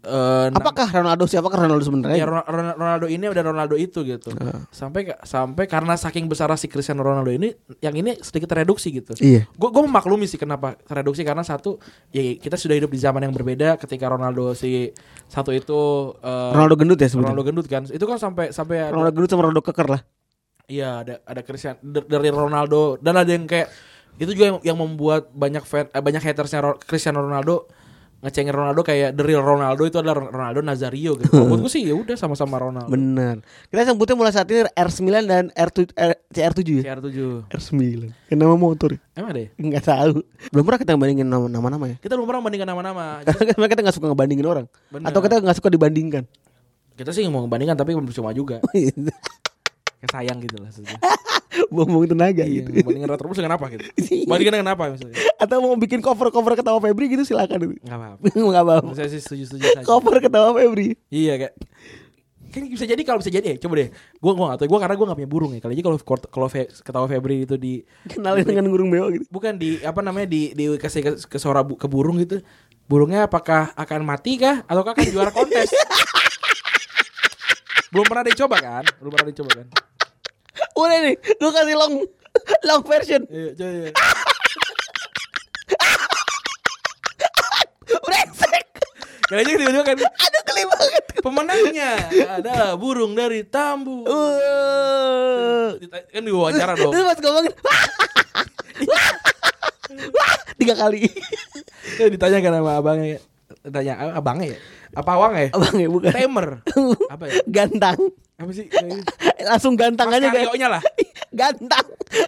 eh, nama- Apakah Ronaldo siapakah Ronaldo ya, sebenarnya? Ron- Ronaldo ini dan Ronaldo itu gitu. Sampai sampai karena saking besar si Cristiano Ronaldo ini yang ini sedikit tereduksi gitu. Iya. Gue gue memaklumi sih kenapa tereduksi karena satu ya kita sudah hidup di zaman yang berbeda ketika Ronaldo si satu itu eh, Ronaldo gendut ya Ronaldo sebetulnya. gendut kan. Itu kan sampai sampai ada- Ronaldo gendut sama Ronaldo keker lah. Iya ada ada Cristiano dari Ronaldo dan ada yang kayak itu juga yang, yang membuat banyak fan, eh, banyak hatersnya Cristiano Ronaldo ngecengin Ronaldo kayak the real Ronaldo itu adalah Ronaldo Nazario gitu. Kalau Menurut gue sih ya udah sama-sama Ronaldo. Bener. Kita sebutnya mulai saat ini R9 dan R7 R, CR7 ya. CR7. R9. Kan nama motor. Emang ada ya? Enggak tahu. Belum pernah kita bandingin nama- nama-nama ya. Kita belum pernah bandingkan nama-nama. Karena kan kita nggak suka ngebandingin orang. Bener. Atau kita nggak suka dibandingkan. kita sih mau membandingkan tapi percuma juga. Kayak sayang gitu lah. Buang-buang tenaga Iya, gitu. bandingkan Retrobus dengan apa gitu? Bandingkan dengan apa misalnya? Atau mau bikin cover-cover ketawa Febri gitu silakan. Enggak apa-apa. Enggak apa-apa. Saya sih setuju-setuju saja. Cover ketawa Febri. Iya kayak kan bisa jadi kalau bisa jadi ya coba deh gua gua gak tahu gua karena gua gak punya burung ya kali aja kalau kalau Fe- ketawa Febri itu di Kenalin dengan burung beo gitu. bukan di apa namanya di dikasih ke, ke suara bu- ke burung gitu burungnya apakah akan mati kah atau akan juara kontes belum pernah dicoba kan belum pernah dicoba kan Udah nih, lu kasih long long version. iya coba ya. Brengsek. aja tiba-tiba kan Aduh geli banget. pemenangnya adalah burung dari tambu Uh. Kan diwawancara dong Terus pas ngomongin Wah. Tiga kali ditanya kan sama abangnya tanya "Ah, abangnya ya? Apa awang ya? Abang ya bukan. Temer. Apa ya? Gantang. Apa sih? Langsung gantang Mas aja Karyonya lah. Gantang.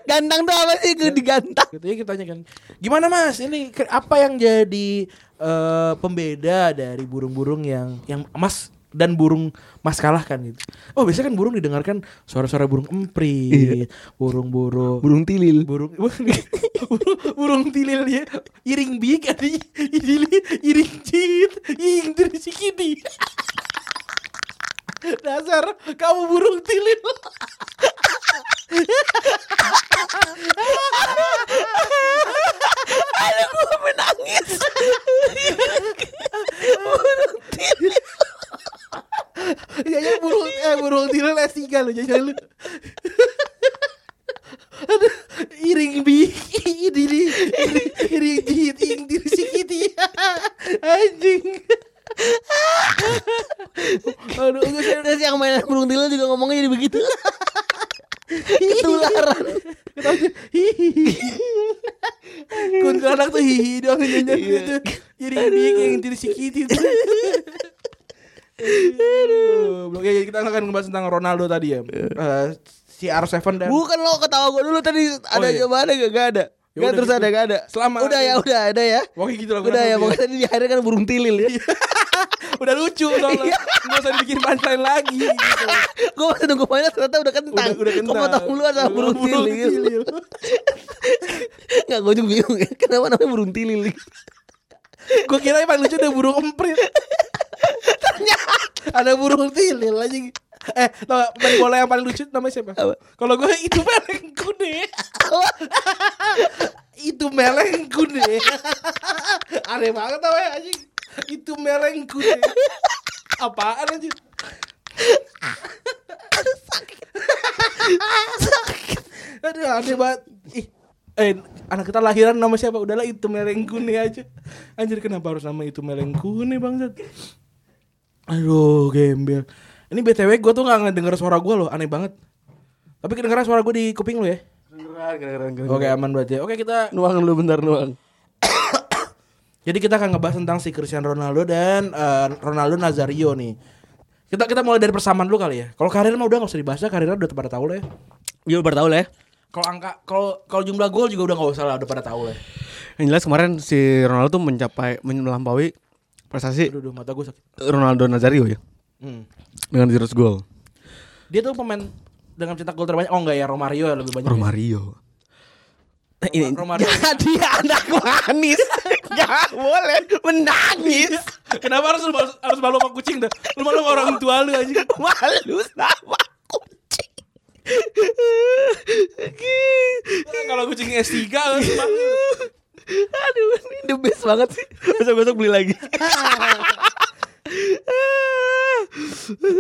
Gantang tuh apa sih? Gue digantang. Gitu ya kita tanyakan gimana mas? Ini apa yang jadi eh, pembeda dari burung-burung yang yang mas dan burung maskalah kan gitu. Oh biasanya kan burung didengarkan suara-suara burung emprit, burung-burung Burung tilil. burung burung, burung tilil ya iring big ada iring iring cit iring dari sikiti dasar kamu burung tilil Ada gua menangis. ya ya burung eh burung tilil S3 lo jangan lu Aduh, iring big iring iring iring cit iring dari sikiti anjing aduh enggak Terus yang main burung tilil juga ngomongnya jadi begitu. Ketularan. Kuntilanak tuh hihi doang nyanyi gitu. Jadi dia yang diri sikiti tuh. Aduh, Oke, kita akan ngebahas tentang Ronaldo tadi ya. Eh, si R7 dan Bukan lo ketawa gue dulu tadi ada iya. jawabannya gak, gak ada. Ya Gak udah terus gitu. ada gak ada. Selama- udah ya udah ada ya. Pokoknya gitu lah. Udah ya pokoknya tadi di akhirnya kan burung tilil ya. Udah lucu soalnya. Enggak usah dibikin punchline lagi gitu. gue masih nunggu mainnya ternyata udah kentang. Udah, udah kentang. Kok potong dulu sama burung tilil. tilil. Gak gue juga bingung ya. Kenapa namanya burung tilil? Gue kira yang paling lucu ada burung emprit. Ternyata ada burung tilil aja. Eh, tau gak pemain bola yang paling lucu namanya siapa? Apa? Kalau gue itu melengku deh. itu melengku deh. Aneh banget tau ya anjing. Itu melengku deh. Apaan anjing? Aduh aneh banget. Ih, eh anak kita lahiran nama siapa? Udahlah itu melengkune aja. Anjir kenapa harus nama itu melengkune bangsat? Aduh, gembel. Ini BTW gue tuh gak ngedenger suara gue loh, aneh banget. Tapi kedengeran suara gue di kuping lo ya? Kedengeran, kedengeran, Oke aman berarti. ya. Oke kita Nuang dulu bentar nuang. Jadi kita akan ngebahas tentang si Cristiano Ronaldo dan eh, Ronaldo Nazario nih. Kita kita mulai dari persamaan dulu kali ya. Kalau karir mah udah gak usah dibahas ya, karirnya udah pada tahu lah ya. Ya udah tahu lah ya. Kalau angka kalau kalau jumlah gol juga udah gak usah lah, udah pada tahu lah. ya. Yang jelas kemarin si Ronaldo tuh mencapai melampaui prestasi Aduh, mata gue sakit. Ronaldo Nazario ya Hmm. dengan 100 gol. Dia tuh pemain dengan cetak gol terbanyak. Oh enggak ya, Romario ya lebih banyak. ya. Romario. Nah, ini Romario. jadi anak manis Gak boleh menangis Kenapa harus lu harus, malu sama kucing dah? Lu malu sama orang tua lu aja. Malu sama kucing Kalau kucing S3 harus malu. Aduh ini the best banget sih Besok-besok beli lagi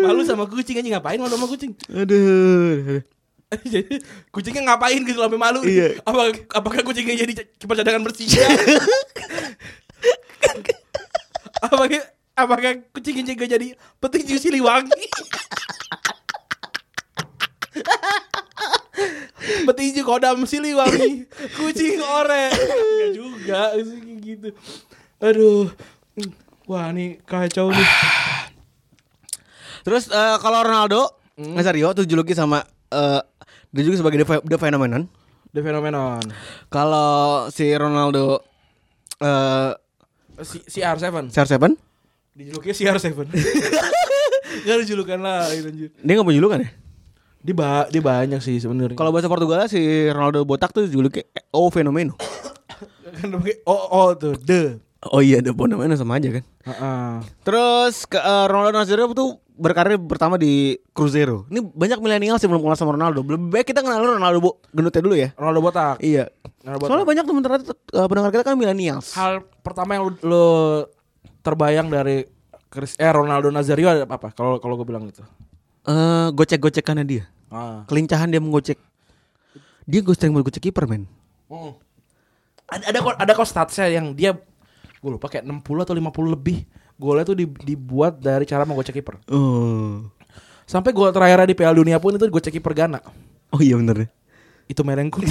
Malu sama kucing aja ngapain malu sama kucing? Aduh Jadi kucingnya ngapain gitu sampai malu? Iya. Apa apakah kucingnya jadi kipas cadangan bersih? apakah apakah kucingnya juga jadi petinju Siliwangi? petinju Kodam Siliwangi, kucing oranye. Enggak juga gitu. Aduh. Wah, ini kacau nih. Terus eh, kalau Ronaldo Nazario tuh dijuluki sama eh, Dia juga sebagai the, the phenomenon The phenomenon. Kalau si Ronaldo eh Si, si R7 CR7 Dijuluknya si R7 Gak ada julukan lain anjir Dia gak punya julukan ya? Dia, ba dia banyak sih sebenarnya Kalau bahasa Portugal si Ronaldo botak tuh dijuluki O fenomeno kan pakai oh, oh tuh the Oh iya, the fenomeno sama aja kan Heeh. Terus ke, eh, Ronaldo Nazario tuh berkarir pertama di Cruzeiro. Ini banyak milenial sih belum kenal sama Ronaldo. Lebih baik kita kenal Ronaldo bo- gendutnya dulu ya. Ronaldo botak Iya. Ronaldo botak. Soalnya banyak teman ternyata eh, pendengar kita kan milenial. Hal pertama yang lu, lu terbayang dari Chris eh Ronaldo Nazario ada apa? Kalau kalau gue bilang gitu. Eh gocek-gocekannya dia. Ah. Kelincahan dia menggocek. Dia gue sering menggocek kiper men. Hmm. Ada ada kok ada kok statsnya yang dia gue lupa kayak 60 atau 50 lebih golnya tuh di- dibuat dari cara menggocek kiper. Oh. Sampai gol terakhir di Piala Dunia pun itu gocek kiper Ghana. Oh iya bener Itu merengku.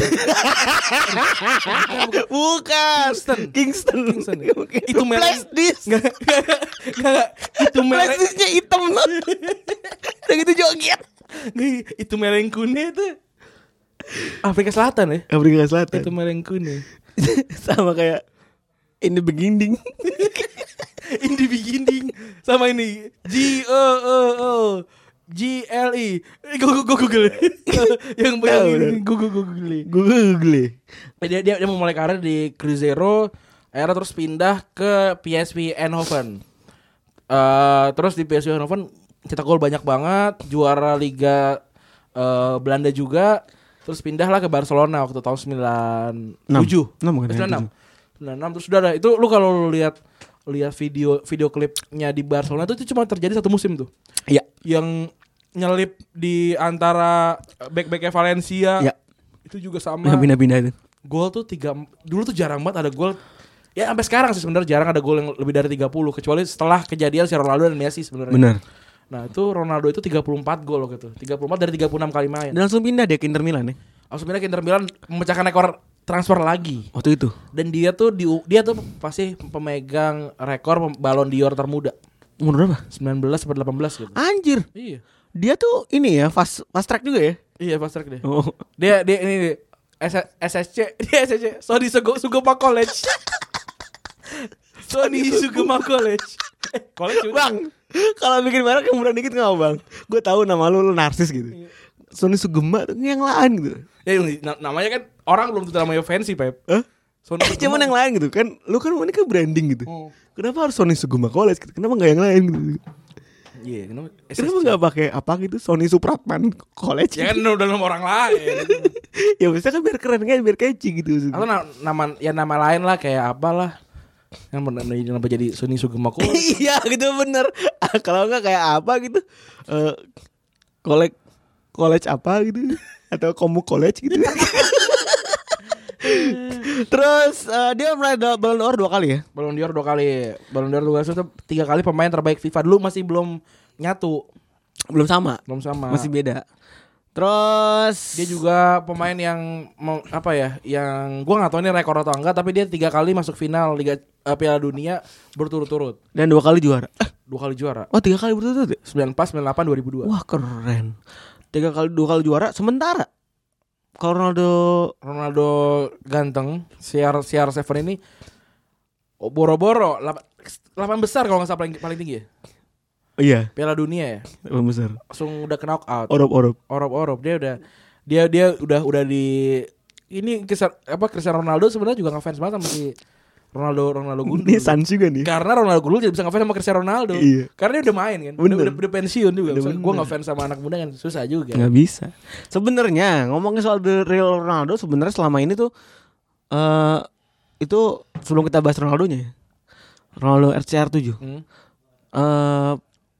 Bukan. Kingston. Kingston. Kingston. Itu mereng. Flash disk. Enggak, enggak, itu Flash mereng. disknya hitam loh. Udah gitu joget. Nggak, itu merengkune itu Afrika Selatan ya. Afrika Selatan. Itu merengkune. sama kayak in the beginning. in the beginning sama ini G O O O G L E. Gue gue google. Yang yang gue google Gue google. dia, dia dia memulai karir di Cruzeiro akhirnya terus pindah ke PSV Eindhoven. Eh terus di PSV Eindhoven cetak gol banyak banget juara Liga eh, Belanda juga. Terus pindahlah ke Barcelona waktu tahun 97 Enam bukan, 96 96 terus udah ada itu lu kalau lu lihat lihat video video klipnya di Barcelona itu, itu cuma terjadi satu musim tuh. Iya. yang nyelip di antara back-backnya Valencia Ya. itu juga sama pindah-pindah itu. gol tuh tiga dulu tuh jarang banget ada gol ya sampai sekarang sih sebenarnya jarang ada gol yang lebih dari 30 kecuali setelah kejadian si Ronaldo dan Messi sebenarnya. Benar. Nah, itu Ronaldo itu 34 gol gitu. 34 dari 36 kali main. Dan langsung pindah dia ke Inter Milan ya. Langsung pindah ke Inter Milan memecahkan rekor transfer lagi. Waktu itu. Dan dia tuh di dia tuh pasti pemegang rekor Ballon d'Or termuda. Umur berapa? 19 atau 18 gitu. Anjir. Iya. Dia tuh ini ya fast fast track juga ya. Iya, fast track dia. Oh. Dia dia ini dia, S- SSC, dia SSC. Sorry Sugo, Sugema College. Sony Sugema College. Eh, college. Bang, kalau bikin barang kemudian dikit nggak bang? Gue tahu nama lu lu narsis gitu. Sony Sugema tuh yang lain gitu. Ya, na- namanya kan orang belum tentu namanya fancy, Pep. Hah? Sony Eh, cuman yang lain gitu kan. Lu kan ini kan branding gitu. Oh. Kenapa harus Sony Sugema College? gitu? Kenapa nggak yang lain gitu? Iya, kenapa? Kenapa nggak pakai apa gitu Sony Supratman College? Ya kan udah nama orang lain. ya bisa kan biar keren kan biar catchy gitu. Atau na- nama ya nama lain lah kayak apalah. Yang bener kenapa jadi Sony Sugema College? Iya gitu bener. Ah, Kalau nggak kayak apa gitu. Eh college college apa gitu atau komu college gitu. Terus eh, dia meraih Ballon d'Or dua kali ya. Ballon d'Or dua kali. Ballon d'Or dua kali itu tiga kali pemain terbaik FIFA. Dulu masih belum nyatu, Belum sama. belum sama. Masih beda. Terus Dia juga pemain yang mau- apa ya? Yang gua nggak tahu ini rekor atau enggak, tapi dia tiga kali masuk final Liga eh, Piala Dunia berturut-turut. dan dua kali juara. Eh, Dua kali juara. oh tiga kali berturut-turut. ya? 94, 98, 2002. Wah keren. Tiga kali dua kali juara sementara. Kalau Ronaldo Ronaldo ganteng, CR CR7 ini oh, boro-boro 8 besar kalau nggak salah paling, paling tinggi ya. iya Piala Dunia ya. emang besar. Langsung udah ke knockout. Orop-orop. Orop-orop dia udah dia dia udah udah di ini kisah apa Cristiano Ronaldo sebenarnya juga ngefans banget sama si Ronaldo Ronaldo Gundul. Ini Sans juga nih. Karena Ronaldo Gundul tidak bisa ngefans sama Cristiano Ronaldo. Iya. Karena dia udah main kan. Udah, Bener. udah, udah pensiun juga. Udah Gue bener. ngefans sama anak muda kan susah juga. nggak bisa. Sebenarnya ngomongin soal the real Ronaldo sebenarnya selama ini tuh eh itu sebelum kita bahas Ronaldonya ya. Ronaldo RCR 7. Hmm. Eh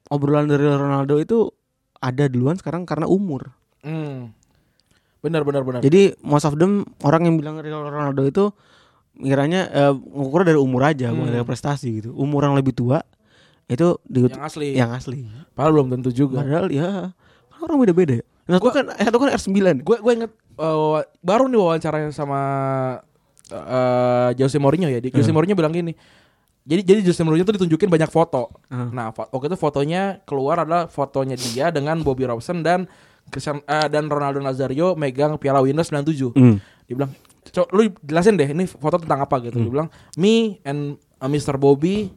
obrolan dari Ronaldo itu ada duluan sekarang karena umur. Hmm. Benar benar benar. Jadi most of them orang yang bilang real Ronaldo itu ngiranya eh, ngukur dari umur aja bukan Hmm. dari prestasi gitu. Umur yang lebih tua itu di yang asli. yang asli. Padahal belum tentu juga. Padahal ya orang beda-beda ya. Nah, gua kan eh, satu kan R9. Gue gue inget uh, baru nih wawancaranya sama uh, Jose Mourinho ya. Di- Jose Hmm. Mourinho bilang gini. Jadi jadi Jose Mourinho tuh ditunjukin banyak foto. Hmm. Nah, waktu itu fotonya keluar adalah fotonya dia dengan Bobby Robson dan Cristian eh, dan Ronaldo Nazario megang Piala Windows 97. Hmm. Dia bilang, "Cok, lu jelasin deh ini foto tentang apa gitu." Dia bilang, "Me and uh, Mr. Bobby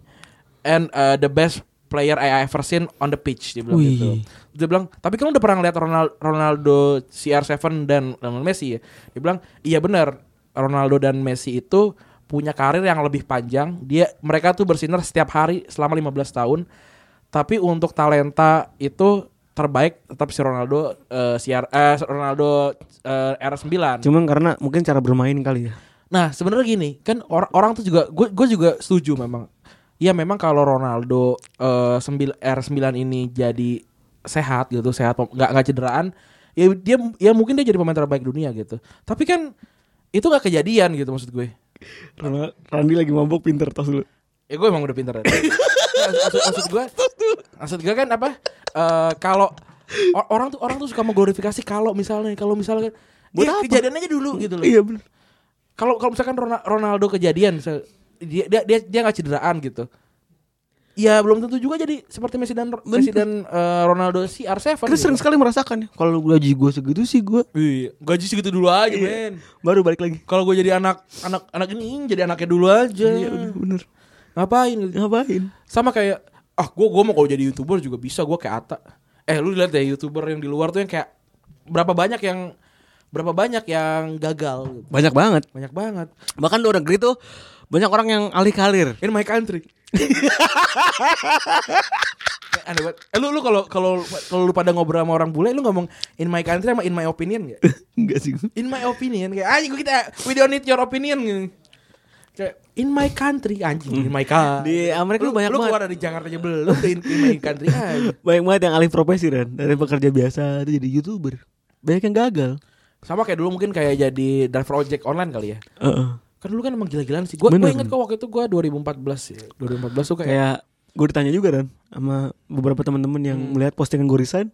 and uh, the best player I ever seen on the pitch." Dia bilang Wih. gitu. Dia bilang, "Tapi kamu udah pernah ngeliat Ronaldo, Ronaldo CR7 dan Lionel Messi ya?" Dia bilang, "Iya benar. Ronaldo dan Messi itu punya karir yang lebih panjang. Dia mereka tuh bersinar setiap hari selama 15 tahun. Tapi untuk talenta itu terbaik tetap si Ronaldo eh, CR eh, Ronaldo eh, R9. Cuman karena mungkin cara bermain kali ya. Nah sebenarnya gini kan orang orang tuh juga gue gue juga setuju memang. Iya memang kalau Ronaldo eh, sembil- R9 ini jadi sehat gitu sehat nggak nggak cederaan ya dia ya mungkin dia jadi pemain terbaik dunia gitu. Tapi kan itu nggak kejadian gitu maksud gue. Karena Randy lagi mabuk pinter tos dulu. Ya gue emang udah pinter. ya. maksud, maksud gue, maksud gue kan apa? eh, kalau or- orang tuh orang tuh suka mengglorifikasi kalau misalnya kalau misalnya Buat dia apa? kejadian aja dulu gitu loh. Iya bener. Kalau kalau misalkan Rona- Ronaldo kejadian dia dia dia dia nggak cederaan gitu. Ya belum tentu juga jadi seperti Messi dan Messi dan eh, Ronaldo si R7. Chris sering sekali merasakan ya. Kalau gaji gue segitu sih gue Iya, gaji segitu dulu aja, Iya. men. baru balik lagi. Kalau gue jadi anak anak anak ini jadi anaknya dulu aja. Iya udah bener. Ngapain? gitu. Ngapain? Sama kayak ah gue gue mau kalau jadi youtuber juga bisa gue kayak Ata. Eh lu lihat deh youtuber yang di luar tuh yang kayak berapa banyak yang berapa banyak yang gagal. gitu. Banyak banget. Banyak banget. Bahkan di luar negeri tuh banyak orang yang alih karir. In my country. Aneh banget. Eh, lu lu kalau kalau kalau lu pada ngobrol sama orang bule lu ngomong in my country sama in my opinion gak? Enggak sih. In my opinion kayak anjing kita we don't need your opinion gitu. Kayak in my country anjing in my country. Di Amerika lu, banyak lu banget. keluar dari Jakarta aja belum in, in my country aja. Banyak banget yang alih profesi kan dari pekerja biasa itu jadi youtuber. Banyak yang gagal. Sama kayak dulu mungkin kayak jadi driver ojek online kali ya. Heeh. Kan dulu kan emang gila-gilaan sih. Gua gua Bener. inget kok waktu itu gua 2014 ya. 2014 tuh kayak Kayak gue ditanya juga kan sama beberapa teman-teman yang melihat postingan gue resign.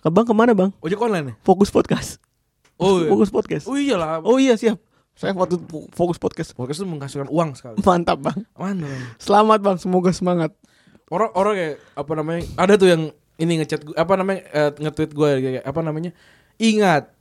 Ke bang ke mana bang? ojek online ya? Fokus podcast. Oh, iya. Fokus podcast. Oh iyalah. Oh iya siap. Saya fokus fokus podcast. Podcast itu menghasilkan uang sekali. Mantap bang. Mana? Bang? Selamat bang. Semoga semangat. Orang orang kayak apa namanya? Ada tuh yang ini ngechat apa namanya? eh, nge-tweet gue kayak apa namanya? Ingat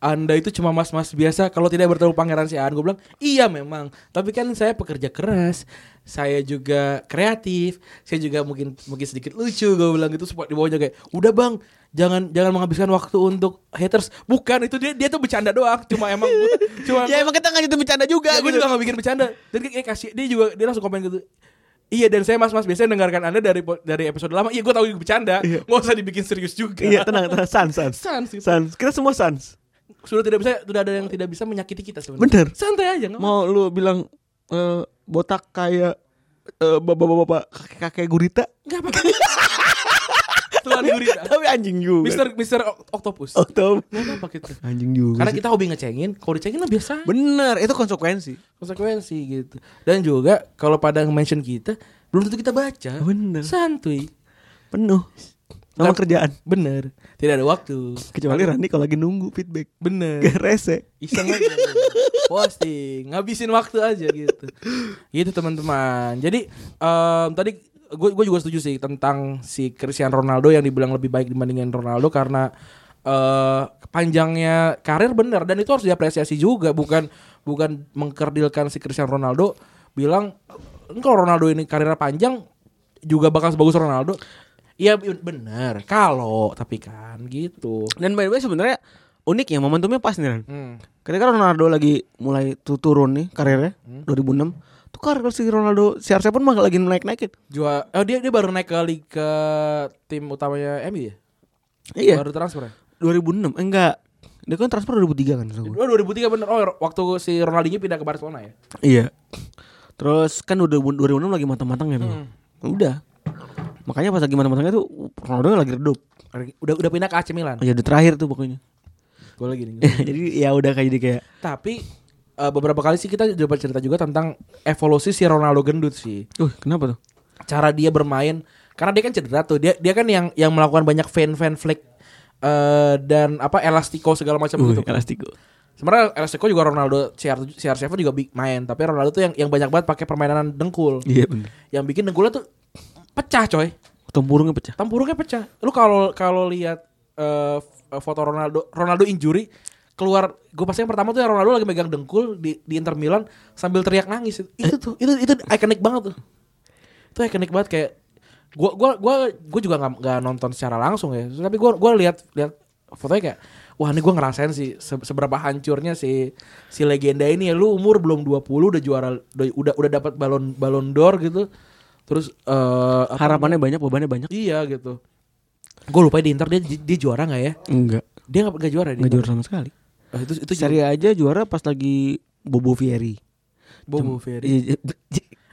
anda itu cuma mas-mas biasa kalau tidak bertemu pangeran si Aan Gue bilang iya memang Tapi kan saya pekerja keras Saya juga kreatif Saya juga mungkin mungkin sedikit lucu Gue bilang gitu Semua di bawahnya kayak Udah bang Jangan jangan menghabiskan waktu untuk haters Bukan itu dia dia tuh bercanda doang Cuma emang gua, Cuma Ya emang kita nggak gitu bercanda juga. Ya, gue gitu. juga gak bikin bercanda Dan kayak kasih Dia juga Dia langsung komen gitu Iya dan saya mas-mas biasanya dengarkan anda dari dari episode lama Iya gue tahu itu bercanda Iya. Usah dibikin serius juga Iya tenang tenang. Sans sans. Sans gitu. Sans. Kita semua sans. Sudah tidak bisa Sudah ada yang tidak bisa menyakiti kita sebenarnya Bener. Santai aja nggak Mau lu bilang eh, botak kayak eh, bapak-bapak kakek kakek gurita, Gak apa-apa Tuhan gurita tapi anjing juga. Mister Mister Octopus Oktober. Gak apa-apa kita Anjing juga. Karena sih. kita hobi ngecengin Kalau dicengin mah biasa bener itu konsekuensi. Konsekuensi gitu Dan juga Kalau pada mention kita Belum tentu kita baca Bener. Santuy Penuh. Sama kerjaan. Bener. Tidak ada waktu. Kecuali Rani kalau lagi nunggu feedback. Bener. Gak rese. Iseng aja Posting. Ngabisin waktu aja gitu. Gitu teman-teman. Jadi em, Tadi gue gue juga setuju sih Tentang si Cristiano Ronaldo Yang dibilang lebih baik dibandingin Ronaldo Karena eh panjangnya karir bener Dan itu harus diapresiasi juga. Bukan bukan mengkerdilkan si Cristiano Ronaldo Bilang Kalau Ronaldo ini karirnya panjang Juga bakal sebagus Ronaldo Iya bener Kalau Tapi kan gitu Dan by the way sebenarnya unik ya momentumnya pas nih hmm. Ketika Ronaldo lagi mulai tu- turun nih karirnya 2006 tuh karir si Ronaldo CR7 mah lagi naik-naikin. Jual, oh dia dia baru naik ke liga tim utamanya MU ya? Iya. Baru transfer ya? 2006 eh, enggak. Dia kan transfer 2003 kan. Oh 2003 bener. Oh waktu si Ronaldinho pindah ke Barcelona ya? Iya. Terus kan udah 2006 lagi matang-matangnya tuh. Udah. Makanya pas lagi matang-matangnya tuh Ronaldo lagi redup. Udah udah pindah ke AC Milan. Ya udah terakhir tuh pokoknya. Gue lagi nih. Jadi ya udah kayak jadi kayak Tapi eh, beberapa kali sih kita coba cerita juga tentang evolusi si Ronaldo gendut sih. Uh, kenapa tuh? Cara dia bermain karena dia kan cedera tuh. Dia dia kan yang yang melakukan banyak fan fan flick eh dan apa elastiko segala macam Uh, gitu. elastiko. Sebenarnya elastiko juga Ronaldo CR CR7 juga bi- main, tapi Ronaldo tuh yang yang banyak banget pakai permainan dengkul. Iya benar. Yang bikin dengkulnya tuh pecah coy. Tempurungnya pecah. Tempurungnya pecah. Lu kalau kalau lihat f- foto Ronaldo Ronaldo injury keluar gue pasti yang pertama tuh yang Ronaldo lagi megang dengkul di di Inter Milan sambil teriak nangis itu tuh itu itu ikonik banget tuh itu ikonik banget kayak gua gua gua gua juga nggak nggak nonton secara langsung ya tapi gua gua lihat lihat fotonya kayak wah ini gua ngerasain sih se- seberapa hancurnya si si legenda ini ya lu umur belum 20 udah juara udah udah, udah dapat balon balon d'or gitu terus eh apa Harapannya banyak, bebannya banyak. Iya gitu. Gue lupa di Inter dia, dia juara nggak ya? Enggak. Dia nggak nggak juara Inter. juara sama sekali. Ah, itu itu Serie A aja juara pas lagi Bobo Vieri. Bobo Ferry. Iya,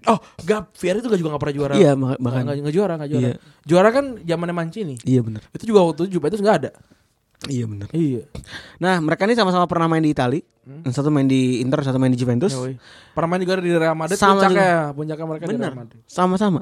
Oh, gak Ferry itu juga nggak pernah juara. Iya, maka- Nggak- makanya. nggak nggak juara, nggak juara. Iya. Juara kan zamannya Mancini. Iya benar. Itu juga waktu itu Juventus nggak ada. Iya benar. Iya. Nah, mereka ini sama-sama pernah main di Itali. Yang Satu main di Inter, satu main di Juventus. Ya. Pernah main juga di Real Madrid. Sama puncaknya, puncaknya mereka di Bener. Real Madrid. Sama-sama.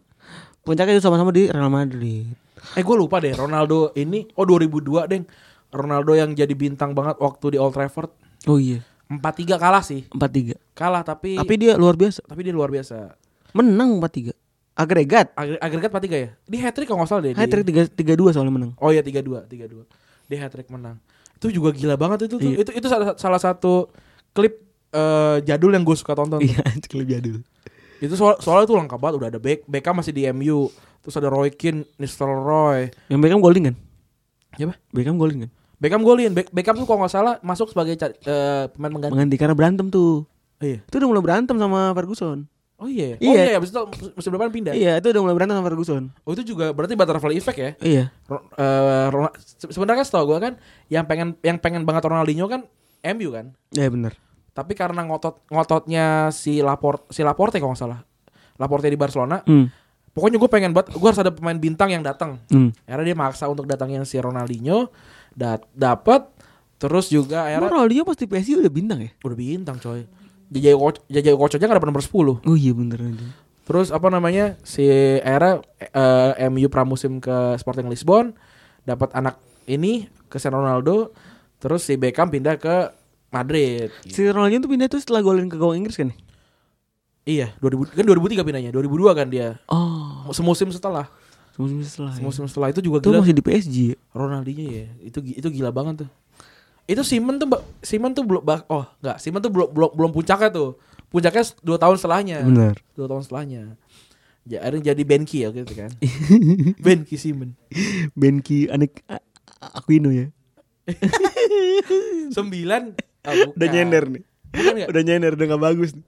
Puncaknya itu sama-sama di Real Madrid. Eh gue lupa deh Ronaldo ini oh 2002 deh Ronaldo yang jadi bintang banget waktu di Old Trafford Oh iya, 4-3 kalah sih 4-3. kalah tapi Tapi dia luar biasa. tapi dia luar biasa Menang 4-3. Agregat. Agre- agregat 4-3 ya di hat trick kalau nggak salah deh di- Hat trick 3 3-2 soalnya menang. Oh iya 32, 32. Dia hat trick menang. Itu juga gila banget itu tuh. Iya. Itu itu salah, salah satu klip eh, jadul yang gue suka tonton. Iya, klip jadul. Itu soal soalnya tuh lengkap banget udah ada Beck, Beckham masih di MU, terus ada Roy Keane, Nistelrooy. Yang Beckham golin kan? Siapa? Beckham golin kan? Beckham golin. Be- Beckham tuh kalau nggak salah masuk sebagai eh, pemain mengganti. Mengganti karena berantem tuh. Iya. Itu udah mulai berantem sama Ferguson. Oh iya. Oh Iya. iya, habis itu musim depan pindah. Iya, itu udah mulai berantem sama Ferguson. Oh itu juga berarti butterfly effect ya. Iya. Eh, se- sebenarnya kan setahu gue kan yang pengen yang pengen banget Ronaldinho kan MU kan. Iya benar. Tapi karena ngotot ngototnya si Laport si Laporte kalau nggak salah. Laporte di Barcelona. Hmm. Pokoknya gue pengen banget gue harus ada pemain bintang yang datang. Hmm. Akhirnya dia maksa untuk datangin si Ronaldinho. Dat dapat terus juga akhirnya Ronaldinho pasti PSG udah bintang ya? udah bintang coy. Jajai coach Jajai coach aja nggak dapat nomor 10. Oh iya bener aja. Terus apa namanya si era eh, MU pramusim ke Sporting Lisbon dapat anak ini Cristiano Ronaldo terus si Beckham pindah ke Madrid. Si Ronaldinho tuh pindah tuh setelah golin ke gawang Inggris kan? Iya, 2000 kan 2003 pindahnya, 2002 kan dia. Oh, Semusim setelah, semusim setelah. ya. semusim setelah itu juga Itu gila. masih di PSG ya? Ronaldinho ya, itu itu gila banget tuh. Itu Simon tuh, Simon tuh belum oh enggak, Simon tuh belum belum belum puncaknya tuh. Puncaknya dua tahun setelahnya. Bener. Dua tahun setelahnya. Ya, akhirnya jadi Benki ya gitu kan. Benki Simon. Benki Anik A- Aquino ya. Sembilan bukan. Udah nyender nih. Bukan nggak? Udah nyender udah gak bagus. nih.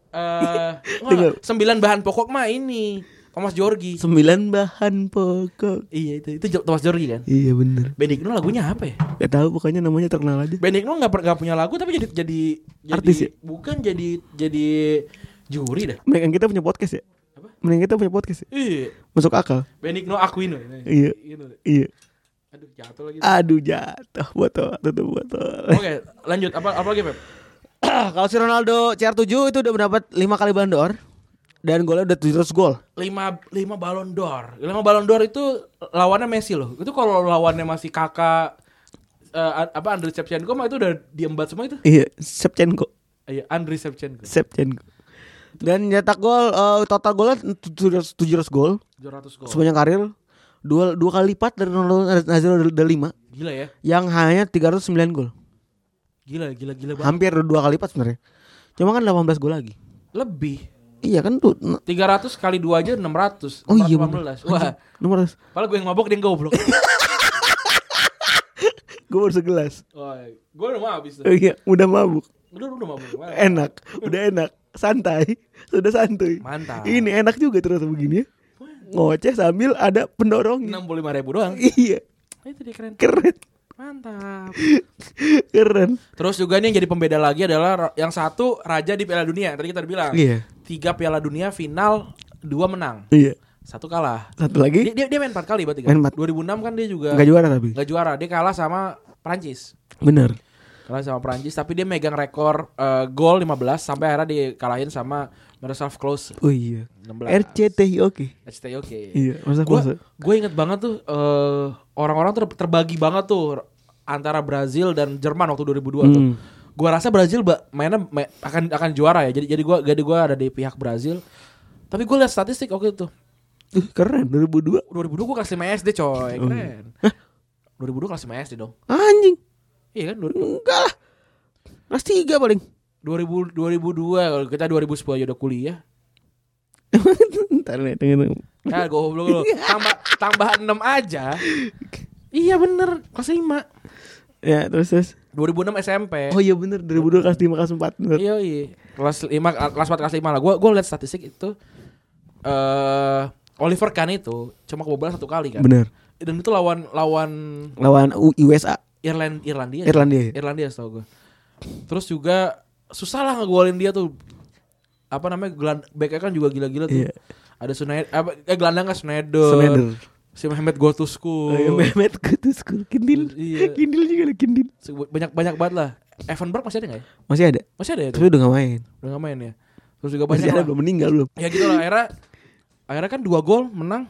Enggak, sembilan bahan pokok mah ini Thomas Jorgi. Sembilan bahan pokok. Iya itu itu Thomas Jorgi kan. Iya bener. Benigno lagunya apa ya? Gak tahu pokoknya namanya terkenal aja. Benigno nggak nggak punya lagu tapi jadi jadi jadi Artis ya? bukan jadi jadi juri dah. Mendingan kita punya podcast ya. Apa? Mendingan kita punya podcast ya. Iya. Masuk akal. Benigno Aquino. Iya. Gitu. Iya. Aduh jatuh lagi. Aduh jatuh botol, tutup botol. Oke, lanjut apa apa lagi, Pep? Kalau si Ronaldo CR7 itu udah mendapat 5 kali Ballon d'Or dan golnya udah 700 gol. 5 5 Ballon d'Or. 5 Ballon d'Or itu lawannya Messi loh. Itu kalau lawannya masih Kakak eh, apa Andriy Shevchenko mah itu udah diembat semua itu. Iya, Shevchenko. Iya, Andriy Shevchenko. Shevchenko. Dan nyetak gol eh, total golnya 700, 700 gol 700 gol. sepanjang karir. Dua dua kali lipat dari Ronaldo Nazario udah 5 Gila ya. yang hanya 309 gol. Gila, gila, gila banget. Hampir dua kali lipat sebenarnya. Cuma kan 18 gol lagi. Lebih. Iya kan tuh n- 300 kali 2 aja 600. Oh iya 418. Wah, nomor padahal gue yang mabok dia yang goblok. gue baru segelas. Gue udah mau habis tuh. Oh, iya, udah mabuk. Udah udah mabok. Wah, Enak, udah enak, santai, sudah santuy. Mantap. Ini enak juga terus begini ya. Ngoceh sambil ada pendorongnya. 65 ribu doang. Iya, Itu dia keren. keren, Mantap. keren. Terus juga nih yang jadi pembeda lagi adalah yang satu raja di Piala Dunia. Tadi kita udah bilang. Iya, Tiga Piala Dunia final, dua menang, iya. satu kalah. Satu lagi Dia, dia, dia main empat kali berarti kan? Main empat. 2006 kan dia juga nggak juara tapi. nggak juara. Dia kalah sama Prancis. Bener. Kalah sama Prancis tapi dia megang rekor eh, gol 15 sampai akhirnya dikalahin sama Miroslav Klose Oh iya. 16. RCTI oke. STI oke. Iya, Gue masa. gue inget banget tuh eh, orang-orang ter- terbagi banget tuh antara Brazil dan Jerman waktu 2002 tuh. Hmm. Gua rasa Brazil mainnya ma- akan akan juara ya. Jadi jadi gua jadi gua ada di pihak Brazil. Tapi gue lihat statistik waktu itu. Uh, keren 2002. 2002 gue kelas 5 SD coy. Oh. Keren. 2002 kelas 5 SD dong. Anjing. Iya kan? 2000 Enggak lah. Kelas 3 paling. 2000 2002 kalau kita 2010 aja udah kuliah. Entar nih, tengah Ya goblok lu. Tambah tambah 6 aja. Iya bener kelas 5. Ya, terus terus. 2006 SMP. Oh iya bener 2002 kelas 5 kelas 4 bener. Iya iya. Kelas 5 kelas 4 kelas 5 lah. Gua gua lihat statistik itu eh Oliver Kahn itu cuma kebobolan satu kali kan. Bener. Dan itu lawan lawan Lawan USA Irland Irlandia. Irlandia. Irlandia setahu gue. Terus juga susah lah ngegolin dia tuh. Apa namanya? Geland backnya kan juga gila-gila tuh. Iya. Ada Schneider, apa eh gelandang kan. Schneider. Si Mehmet Go to School. Oh, Mehmet Kutus Kindil. Iya. Kindil juga lah Kindil. Banyak banyak banget lah. Evanberg masih ada nggak ya? Masih ada. Masih ada ya? Tapi udah gak main. Udah nggak main ya. Terus juga banyak Masih ada lah. belum meninggal belum. Ya gitu lah akhirnya akhirnya kan dua gol menang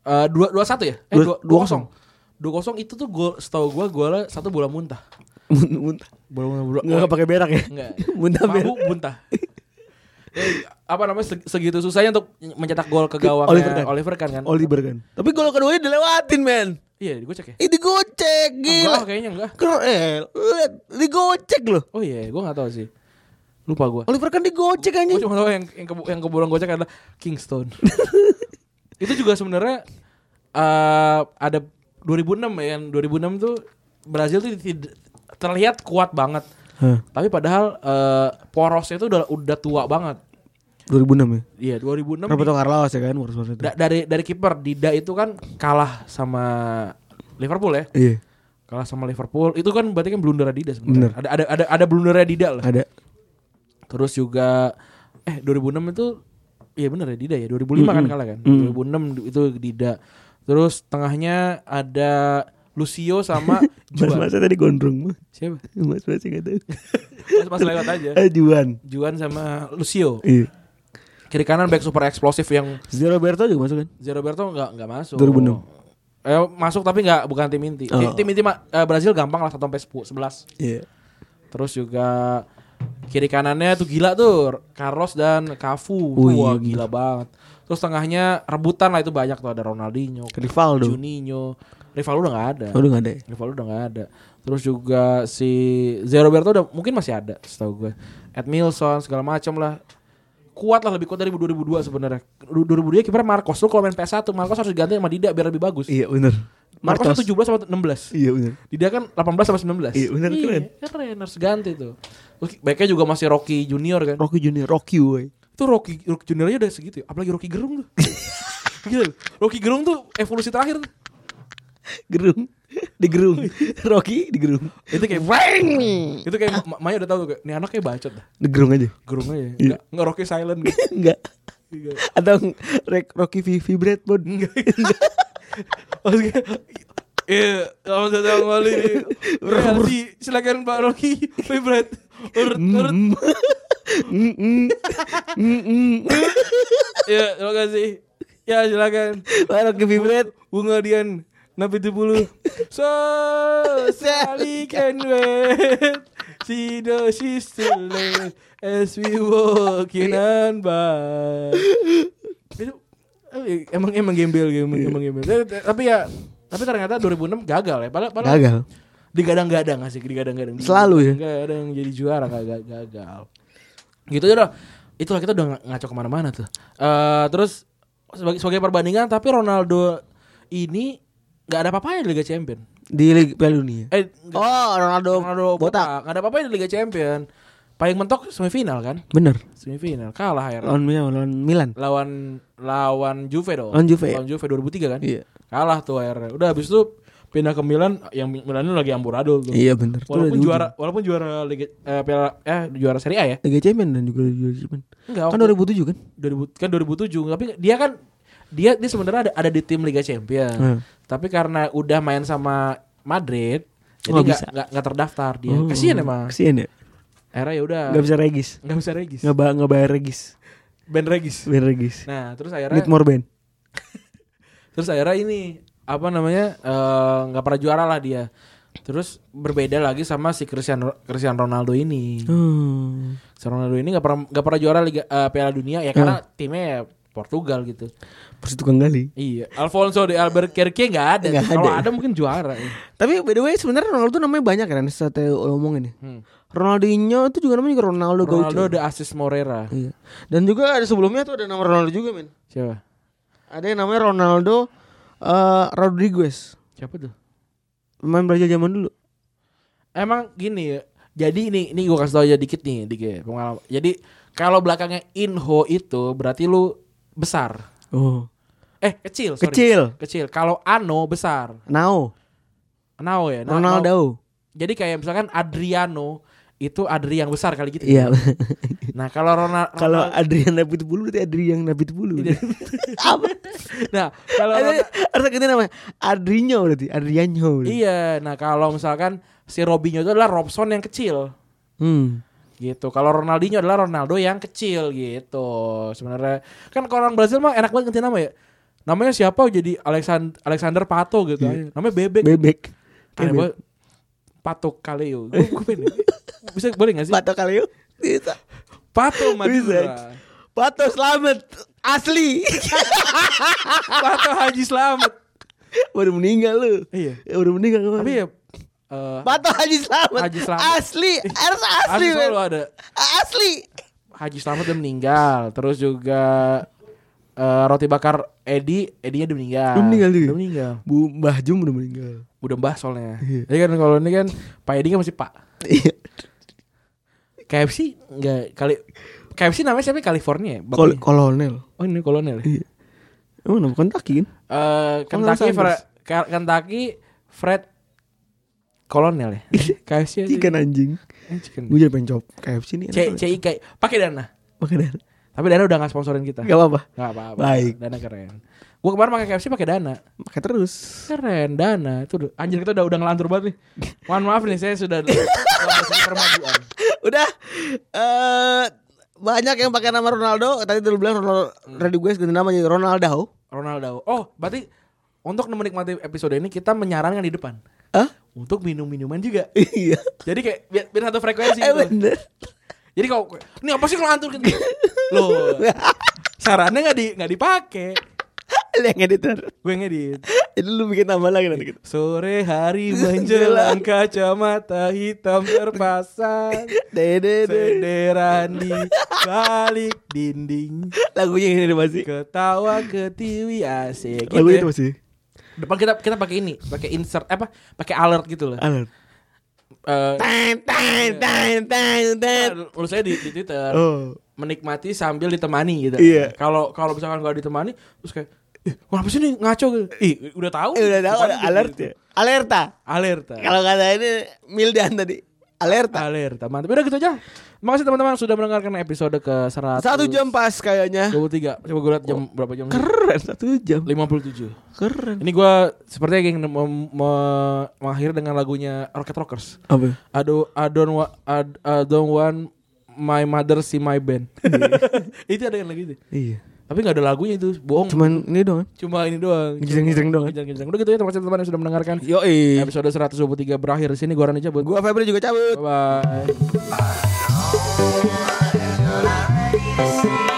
Eh dua dua satu ya? Eh Dua- dua, dua kosong. Dua kosong itu tuh gol setahu gua golnya satu bola muntah. Muntah. Muntah. Bola, Enggak pakai berak ya. Enggak. Muntah berak. Mabuk muntah. Eh, apa namanya seg- segitu susahnya untuk mencetak gol ke gawang Oliver Kahn. Oliver Kahn kan? Oliver kan. Tapi gol keduanya dilewatin men. Iya, gue cek ya. Ini gocek Enggak, gila. kayaknya enggak. Keren. Lihat, digocek loh. Oh iya, gue nggak tahu sih. Lupa gua. Oliver kan digocek Gue anjing. cuma tahu yang yang, kebu yang keburan gocek adalah Kingston. itu juga sebenarnya eh ada 2006 ya, yang 2006 tuh Brazil tuh terlihat kuat banget. Hah, Tapi padahal eh, porosnya itu udah udah tua banget. 2006 ya. Iya, 2006 di- Roberto Carlos ya kan Warus itu. da- dari dari kiper Dida itu kan kalah sama Liverpool ya. Iya, Kalah sama Liverpool. Itu kan berarti kan blunder Dida sebenarnya. Ada ada ada ada blundernya Dida lah. ada. Terus juga eh 2006 itu iya bener ya Dida ya 2005 kan Mm-mm. kalah kan. Mm. 2006 itu Dida. Terus tengahnya ada Lucio sama Juan. Mas-masnya tadi gondrong. Siapa? Mas-masnya enggak tahu. Mas, mas lewat aja. Eh Juan. Juan sama Lucio. Iya. Kiri kanan back super eksplosif yang Zero Roberto juga masuk kan? Zé Roberto nggak nggak masuk. 2006. Eh masuk tapi nggak bukan tim inti. Tim, Oh. tim inti mah, eh, Brazil gampang lah 1 sampai 10 11. Iya. Terus juga kiri kanannya tuh gila tuh Carlos dan Cafu. Oh, Wah, iya, gila banget. Terus tengahnya rebutan lah itu banyak tuh ada Ronaldinho, Rivaldo. Juninho. Rivaldo udah nggak ada. Oh, udah enggak ada. Rivaldo udah nggak ada. Terus juga si Zé Roberto udah mungkin masih ada setahu gue. Edmilson segala macam lah. Kuat lah lebih kuat dari 2002 sebenarnya. 2002 kiper Marcos lu kalau main PS1 Marcos harus diganti sama Dida biar lebih bagus. Iya, benar. Marcos kan 17 sama 16. Iya, benar. Dida kan 18 sama 19. Iya, bener, keren. keren harus ganti tuh. Terus backnya juga masih Rocky Junior kan. Rocky Junior, Rocky woy. Itu Rocky, Rocky Junior aja udah segitu ya. Apalagi Rocky Gerung tuh. Gila. Rocky Gerung tuh evolusi terakhir tuh. Gerung. Di gerung. Rocky di gerung. Itu kayak bang. Itu kayak Ma- Maya udah tahu kayak nih anaknya bacot dah. Di gerung aja. Gerung aja. Iya. Enggak enggak Rocky silent gitu. Enggak. Enggak. Atau Rek- Rocky V vibrate mode. Enggak. Maksudnya Iya, selamat datang kembali di RLC. Silakan Pak Rocky Vibrate. Urut, urut. Ya, terima kasih. Ya, silakan. Wah, Rocky vibrate. Bunga Dian Nabi 70 So Sally can wait See the sister late As we walking on by. Itu eh, Emang emang gembel emang, emang gembel. Tapi- Tapi ya Tapi ternyata 2006 gagal ya. Padahal, padahal Gagal. Digadang-gadang asik Digadang-gadang. Selalu ya? Digadang jadi juara gagal, gagal. Gitu ya udah Itulah kita udah ng- ngaco ke mana-mana tuh. Eh Terus sebagai, sebagai perbandingan Tapi Ronaldo ini nggak ada apa-apanya di Liga Champion. Di Liga Piala Dunia. Eh, Oh, Ronaldo, Ronaldo botak. botak. Nggak ada apa-apanya di Liga Champion. Paling mentok semifinal kan? Bener. Semifinal kalah akhirnya. Lawan Milan, lawan Milan. Lawan lawan Juve dong. Lawan Juve. Lawan Juve 2003 kan? Iya. Kalah tuh akhirnya. Udah habis itu pindah ke Milan yang Milan itu lagi amburadul tuh. Iya bener. Walaupun juara walaupun juara Liga eh, Piala eh juara Serie A ya. Liga Champions dan juga Liga Champions. Enggak. Kan waktu- 2007 kan? 2000 kan 2007 tapi dia kan dia dia sebenarnya ada ada di tim Liga Champions. Hmm. Tapi karena udah main sama Madrid jadi Oh, nggak nggak terdaftar dia. Oh, Kasihan emang. Kasihan ya. Akhirnya ya udah Gak bisa regis. nggak bisa regis. Nggak ba nggak bayar regis. Band regis. Bayar regis. Nah, terus akhirnya Need more band. terus akhirnya ini apa namanya eh, nggak pernah juara lah dia. Terus berbeda lagi sama si Cristiano Cristiano Ronaldo ini. Hmm. Cristiano Ronaldo ini nggak pernah nggak pernah juara Liga eh, Piala Dunia ya karena timnya ya Portugal gitu. Persis tukang gali. Iya, Alfonso de Albuquerque nggak ada. Kalau ada. mungkin juara. ya. Tapi by the way sebenarnya Ronaldo tuh namanya banyak kan setelah lo ngomongin ya. Hmm. Ronaldinho itu juga namanya juga Ronaldo, Ronaldo Gaucho. de Asis Morera. Iya. Dan juga ada sebelumnya tuh ada nama Ronaldo juga men. Siapa? Ada yang namanya Ronaldo eh, Rodriguez. Siapa tuh? Pemain Brazil zaman dulu. Emang gini ya. Jadi ini ini gua kasih tau aja dikit nih, dikit pengalaman. Jadi kalau belakangnya Inho itu berarti lu besar. Oh. Eh, kecil, sorry. Kecil. Kecil. Kalau Ano besar. Now. Nao ya. Na- Nao. Ronaldo. Jadi kayak misalkan Adriano itu Adri yang besar kali gitu. Iya. Nah, kalau Ronaldo Kalau Adrian Nabi bulu berarti Adrian Nabi bulu. Iya. Apa? Nah, kalau harus ganti namanya. Adriano berarti. Adriano. berarti. Iya, nah kalau misalkan si Robinho itu adalah Robson yang kecil. Hmm. Gitu. Kalau Ronaldinho adalah Ronaldo yang kecil gitu. Sebenarnya kan kalau orang Brazil mah enak banget ganti nama ya. Namanya siapa jadi Alexander Alexander Pato gitu. Iya. Namanya Bebek. Bebek. Aneh Bebek. banget. Pato Kaleo. Gue gue pengen. Bisa boleh gak sih? Pato yuk. Bisa. Pato Madura. Bisa. Pato selamat asli. Pato Haji Slamet. Baru meninggal lu. Iya. Ya, baru meninggal kemarin. Tapi ya eh, Batal Haji Slamet. Haji Slamet. Asli, harus asli. asli selalu ada. Asli. Haji Slamet udah meninggal, terus juga eh, roti bakar Edi, Edinya udah meninggal. Udah meninggal juga? Udah meninggal. Bu Mbah Jum udah meninggal. Udah mbah soalnya. Iya. Jadi kan kalau ini kan Pak Edi kan masih Pak. Iya. KFC enggak kali KFC namanya siapa California ya? Kol kolonel. Oh ini kolonel. ya? Iya. Emang nama Kentucky kan? Eh Kentucky Kentucky Fred kolonel ya. KFC aja. Ikan anjing. Eh, chicken. Gue jadi pengen coba KFC nih. C CIK pakai dana. Pakai dana. Tapi dana udah nggak sponsorin kita. Gak apa-apa. Nggak apa-apa. Baik. Dana keren. Gua kemarin pakai KFC pakai dana. Pakai terus. Keren dana. Itu udah- anjir kita udah udah ngelantur banget nih. Mohon maaf nih saya sudah permajuan. Udah eh banyak yang pakai nama Ronaldo. Tadi lu bilang Ronaldo. Tadi gue ganti nama jadi Ronaldo. Ronaldo. Oh, berarti untuk menikmati episode ini kita menyarankan di depan Hah? Untuk minum minuman juga. Iya. Jadi kayak biar, biar satu frekuensi Eh gitu. bener. Jadi kalau ini apa sih ngelantur gitu? Loh. Sarannya nggak di nggak dipakai. Lu yang editor. Gue ngedit. Jadi lu bikin nama lagi nanti gitu. Sore hari menjelang kacamata hitam terpasang Dede dede. Senderan di balik dinding Lagunya ini masih. Ketawa ketiwi asik gitu Lagunya ya. itu masih. Depan kita kita pakai ini, pakai insert apa? Pakai alert gitu loh. Alert. Eh, Tang tang tang tang tang. lu saya di, di Twitter Oh. menikmati sambil ditemani gitu. Iya. Kalau kalau misalkan gak ditemani terus kayak Ih, kenapa sih nih ngaco gitu? Ih, udah tahu. Eh, udah tahu gitu. alert ya. Alerta. Alerta. Kalau kata ini Mildan tadi. Alerta. Alerta. Mantap. Udah gitu aja. Makasih teman-teman sudah mendengarkan episode ke 100 Satu jam pas kayaknya. 23. Coba gue lihat jam berapa jam? Keren satu jam. 57. Keren. Ini gue sepertinya ingin mengakhiri dengan lagunya Rocket Rockers. Apa? I don't, wa- I, don't want my mother see my band. itu ada yang lagi itu. Iya. Tapi gak ada lagunya itu, bohong. Cuman ini doang. Cuma ini doang. Ngejreng-ngejreng doang. Ngejreng-ngejreng. Udah gitu ya teman-teman yang sudah mendengarkan. Yo Episode 123 berakhir di sini gua Rani cabut. Gua Febri juga cabut. Bye bye.